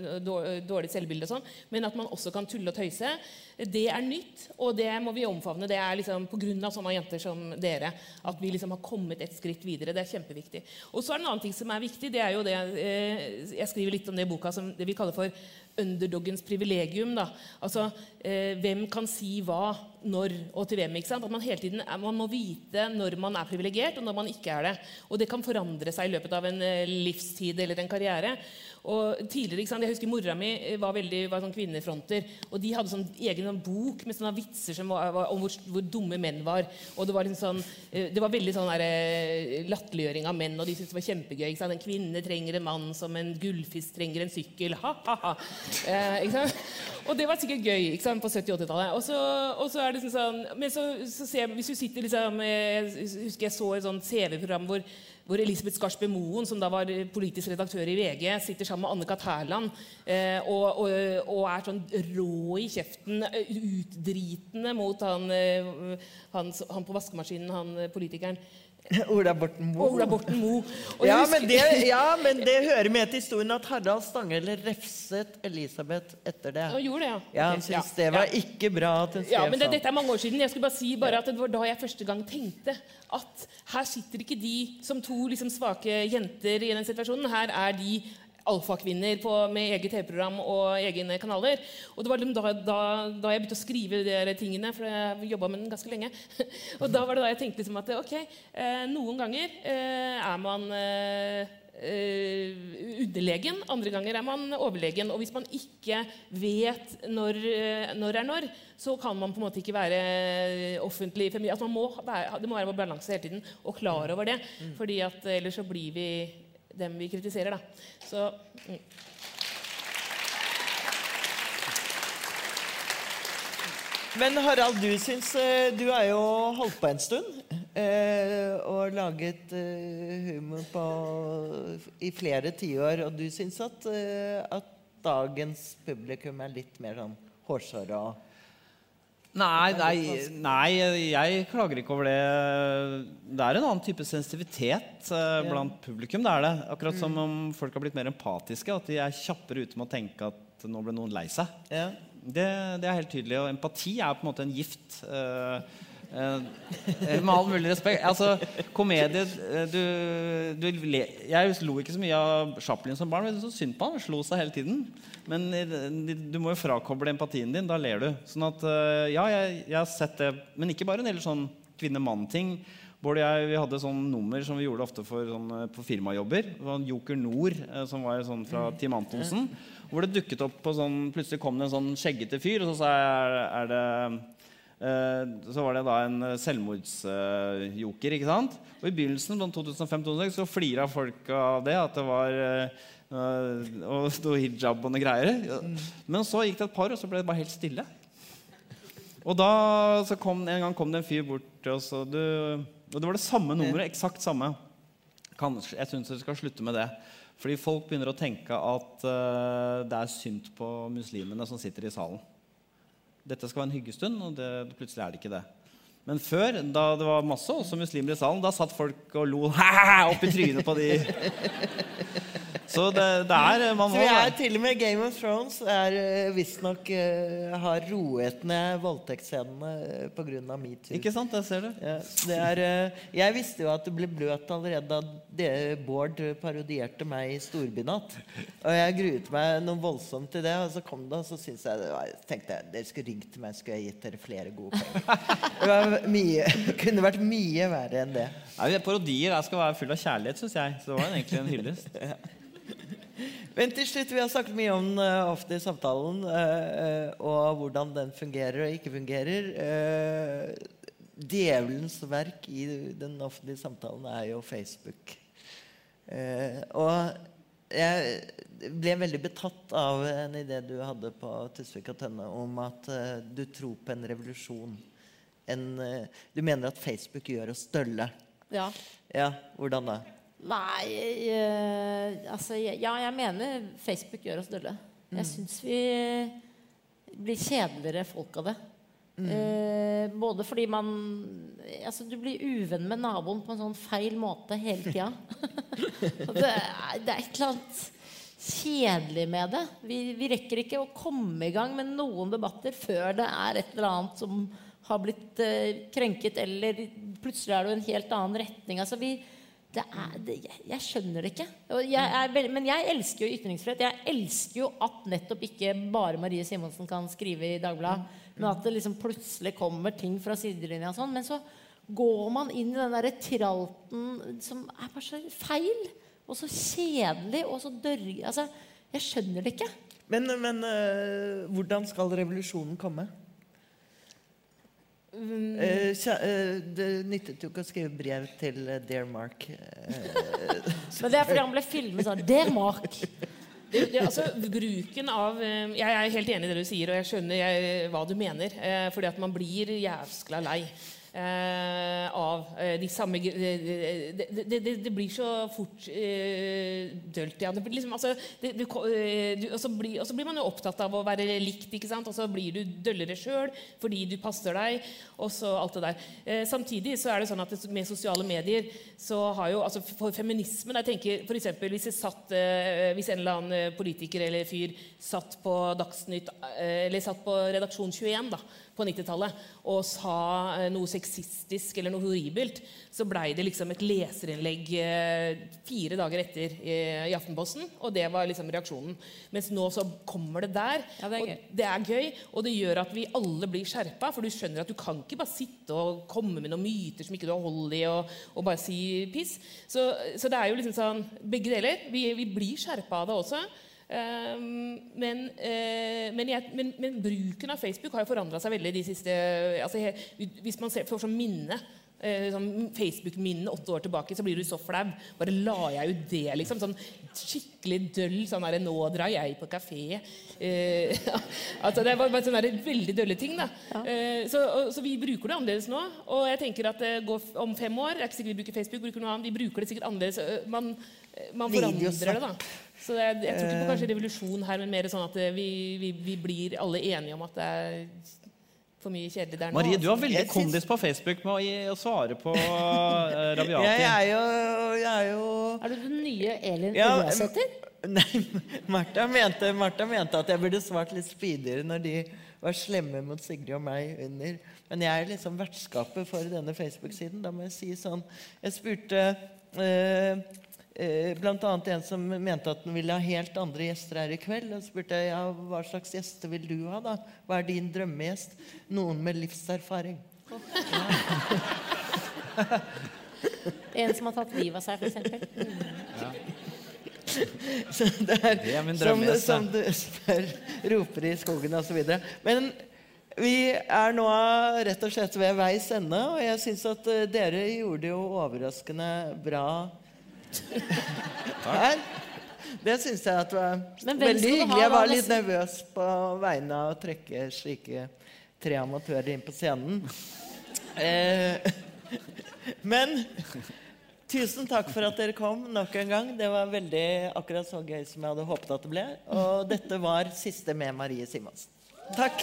dårlig selvbilde og sånn. Men at man også kan tulle og tøyse, det er nytt, og det må vi omfavne. Det er liksom på grunn av sånne jenter som dere at vi liksom har kommet et skritt videre. Det er kjempeviktig. Og så er det en annen ting som er viktig. det er jo det, eh, Jeg skriver litt om det i boka som det vi kaller for underdoggens privilegium. Da. Altså, eh, hvem kan si hva, når og til hvem? ikke sant? At Man hele tiden man må vite når man er privilegert, og når man ikke er det. Og det kan forandre seg i løpet av en eh, livstid eller en karriere. Og tidligere, ikke sant? Jeg husker Mora mi var veldig var sånn kvinnefronter. Og de hadde sånn egen sånn bok med sånne vitser var, var, om hvor, hvor, dumme menn var. Og det var, liksom sånn, eh, det var veldig sånn latterliggjøring av menn, og de syntes det var kjempegøy. Ikke sant? En kvinne trenger en mann som en gullfisk trenger en sykkel. Ha-ha-ha. Eh, ikke sant? Og det var sikkert gøy ikke sant? på 70- og 80-tallet. Og, og, så er det liksom sånn Men så, så ser jeg, hvis du sitter liksom Jeg husker jeg så et sånt CV-program hvor hvor Elisabeth Skarsbø Moen, som da var politisk redaktør i VG, sitter sammen med Anne-Kat. Hærland eh, og, og, og, er sånn rå i kjeften, utdritende mot han, eh, han, han på vaskemaskinen, han eh, politikeren. <laughs> Ola Borten Moe. Ola Borten Moe. Ja, men det, ja, men det hører med til historien at Harald Stanghelle refset Elisabeth etter det. Og gjorde det, ja. Ja, Han syntes ja, det var ikke bra at hun skrev Ja, men det, sånn. Dette er mange år siden. Jeg skulle bare si bare at Det var da jeg første gang tenkte at her sitter ikke de som to liksom svake jenter i den situasjonen. Her er de alfakvinner med eget TV-program og egne kanaler. Og det var liksom da, da, da jeg begynte å skrive de tingene, for jeg jobba med den ganske lenge. <laughs> og da var det da jeg tenkte liksom at ok, eh, noen ganger eh, er man eh, underlegen, andre ganger er man overlegen. Og hvis man ikke vet når, når er når, så kan man på en måte ikke være offentlig at må være, Det må være balanse hele tiden, og klar over det. fordi at ellers så blir vi dem vi kritiserer. da. Så mm. Men Harald, du syns eh, Du har jo holdt på en stund eh, og laget eh, humor på, i flere tiår. Og du syns at, at dagens publikum er litt mer sånn hårsåre og Nei, nei, nei, jeg klager ikke over det. Det er en annen type sensitivitet eh, blant publikum. det er det. Akkurat som om folk har blitt mer empatiske. At de er kjappere ute med å tenke at nå ble noen lei seg. ja. Det, det er helt tydelig. Og empati er på en måte en gift. eh, eh, med all mulig respekt. Altså, komedie eh, du, du, le, Jeg lo ikke så mye av Chaplin som barn. Men så synd på han. Slo seg hele tiden. Men eh, du må jo frakoble empatien din. Da ler du. Sånn at eh, Ja, jeg, jeg har sett det. Men ikke bare en del sånn kvinne-mann-ting. Bård og jeg vi hadde sånn nummer som vi gjorde ofte for, sånn, eh, på firmajobber. Joker Nord, eh, som var sånn fra Team Antonsen. Hvor det dukket opp på sånn Plutselig kom det en sånn skjeggete fyr, og så sa jeg er, er det eh, Så var det da en selvmordsjoker, ikke sant? Og i begynnelsen, blant 2005-2006, så flira folk av det. At det var eh, og <laughs> sto hijab og noe greier. Men så gikk det et par, og så ble det bare helt stille. Og da så kom, en gang kom det en fyr bort til oss, og, du, og det var det samme nummeret. Eksakt samme. Kanskje, jeg syns dere skal slutte med det. Fordi folk begynner å tenke at eh, det er synd på muslimene som sitter i salen. Dette skal være en hyggestund, og det, plutselig er det ikke det. Men før, da det var masse også muslimer i salen, da satt folk og lo <laughs> opp i trynet på de. Så det, det er man Så må, vi er til og med Game of Thrones er uh, visstnok uh, har roet ned voldtektsscenene pga. metoo. Ikke sant? Der ser du. Ja, det er, eh, jeg visste jo at det ble bløt allerede da det, Bård parodierte meg i Storbynatt. Og jeg gruet meg noe voldsomt til det, og så kom det, og så jeg tenkte jeg dere skulle ringt meg, skulle jeg gitt dere flere gode penger. <laughs> Mye, <laughs> kunne vært mye verre enn det. Nei, parodier jeg skal være full av kjærlighet, syns jeg. Så det var egentlig en hyllest. <laughs> Men til slutt, vi har snakket mye om uh, i samtalen uh, og hvordan den fungerer og ikke fungerer. Djevelens verk i den offentlige samtalen er jo Facebook. Og jeg ble veldig betatt av en idé du hadde på Tusvik og Tønne om at du tror på en revolusjon. En, eh, du mener at Facebook gjør oss dølle. Ja. Ja, hvordan da? Nei øh, Altså, ja, jeg mener Facebook gjør oss dølle. Jeg syns vi blir kjedeligere folk av det. Eh, både fordi man Altså, du blir uvenn med naboen på en sånn feil måte hele tida. <laughs> Det, er- det er et eller annet kjedelig med det. Vi, vi rekker ikke å komme i gang med noen debatter før det er et eller annet som har blitt eh, krenket, eller plutselig er det en helt annen retning. Altså, vi, det er, det, jeg, jeg skjønner det ikke. Jeg er men jeg elsker jo ytringsfrihet. Jeg elsker jo at nettopp ikke bare Marie Simonsen kan skrive i Dagbladet, men at det liksom plutselig kommer ting fra sidelinja og sånn. Men så går man inn i den derre tralten som er bare så feil. Og så kjedelig og så dørg... Altså, Jeg skjønner det ikke. Men, men eh, hvordan skal revolusjonen komme? Mm. Eh, kjæ- eh, det nyttet jo ikke å skrive brev til eh, Dear Mark. Eh, <laughs> Men det er fordi han ble filmet sånn. Dear Mark! <laughs> Det, det, altså, bruken av eh, Jeg er helt enig i det du sier, og jeg skjønner jeg, hva du mener. Eh, fordi at man blir jævskla lei. Eh, av eh, de samme det, det, det, det, det blir så fort eh, dølt. Blir liksom, altså, eh, og, så blir, blir man jo opptatt av å være likt, ikke sant? og så blir du døllere sjøl fordi du passer deg. og så alt det der. Eh, samtidig så er det sånn at med sosiale medier så har jo altså For feminismen jeg tenker for eksempel, hvis, satt, eh, hvis en eller annen politiker eller fyr satt på Dagsnytt eh, eller satt på Redaksjon 21 da, på 90-tallet og sa eh, noe sexistisk eller noe horribelt, så blei det liksom et leserinnlegg eh, fire dager etter eh, i Aftenposten, og det var liksom reaksjonen. Mens nå så kommer det der, Ja, det og det er gøy, og det gjør at vi alle blir skjerpa, for du skjønner at du kan ikke bare sitte og komme med noen myter som ikke du har hold i, og, og bare si piss. Så, så det er jo liksom sånn begge deler. Vi, vi blir skjerpa av det også. Ehm, men, eh, men, jeg, men, men bruken av Facebook har jo forandra seg veldig de siste altså, Hvis man ser, får sånn minne eh, sånn Facebook-minne åtte år tilbake, så blir du så flau. Bare la jeg ut det, liksom. Sånn skikkelig døll sånn derre 'Nå drar jeg på kafé'. Eh, <laughs> altså, det var bare sånne der veldig dølle ting. da. Eh, så, og, så vi bruker det annerledes nå. Og jeg tenker at det går om fem år er ikke sikkert vi bruker Facebook, bruker noe annet, vi bruker det sikkert annerledes. eh, Man, man forandrer det, da. Så jeg, jeg tror ikke på kanskje revolusjon her, men mer sånn at eh, vi, vi, vi blir alle enige om at det er for mye kjedelig der nå. Marie, du har veldig Jeg kondis kondis på Facebook med å, gi, å svare på uh, rabiati. jeg er jo, jeg er jo Er du den nye Elin Ja, Ørjasæter? <laughs> Nei, Martha mente, Martha mente at jeg burde svart litt speedigere når de var slemme mot Sigrid og meg under. Men jeg er liksom vertskapet for denne Facebook-siden. Da må jeg si sånn Jeg spurte eh, eh, blant annet en som mente at den ville ha helt andre gjester her i kveld. Og spurte jeg, ja, hva slags gjester vil du ha, da? Hva er din drømmegjest? Noen med livserfaring. <laughs> En som har tatt livet av seg, f.eks. <laughs> Så det er, Det er min som, som du spør, roper i skogen osv. Men vi er nå rett og slett ved veis ende, og jeg syns at eh, dere gjorde det jo overraskende bra her. Det syns jeg at var veldig hyggelig. Jeg var litt nervøs på vegne av å trekke slike tre amatører inn på scenen. Eh, men Tusen takk for at dere kom nok en gang. Det var veldig akkurat så gøy som jeg hadde håpet at det ble. Og dette var siste med Marie Simonsen. Takk.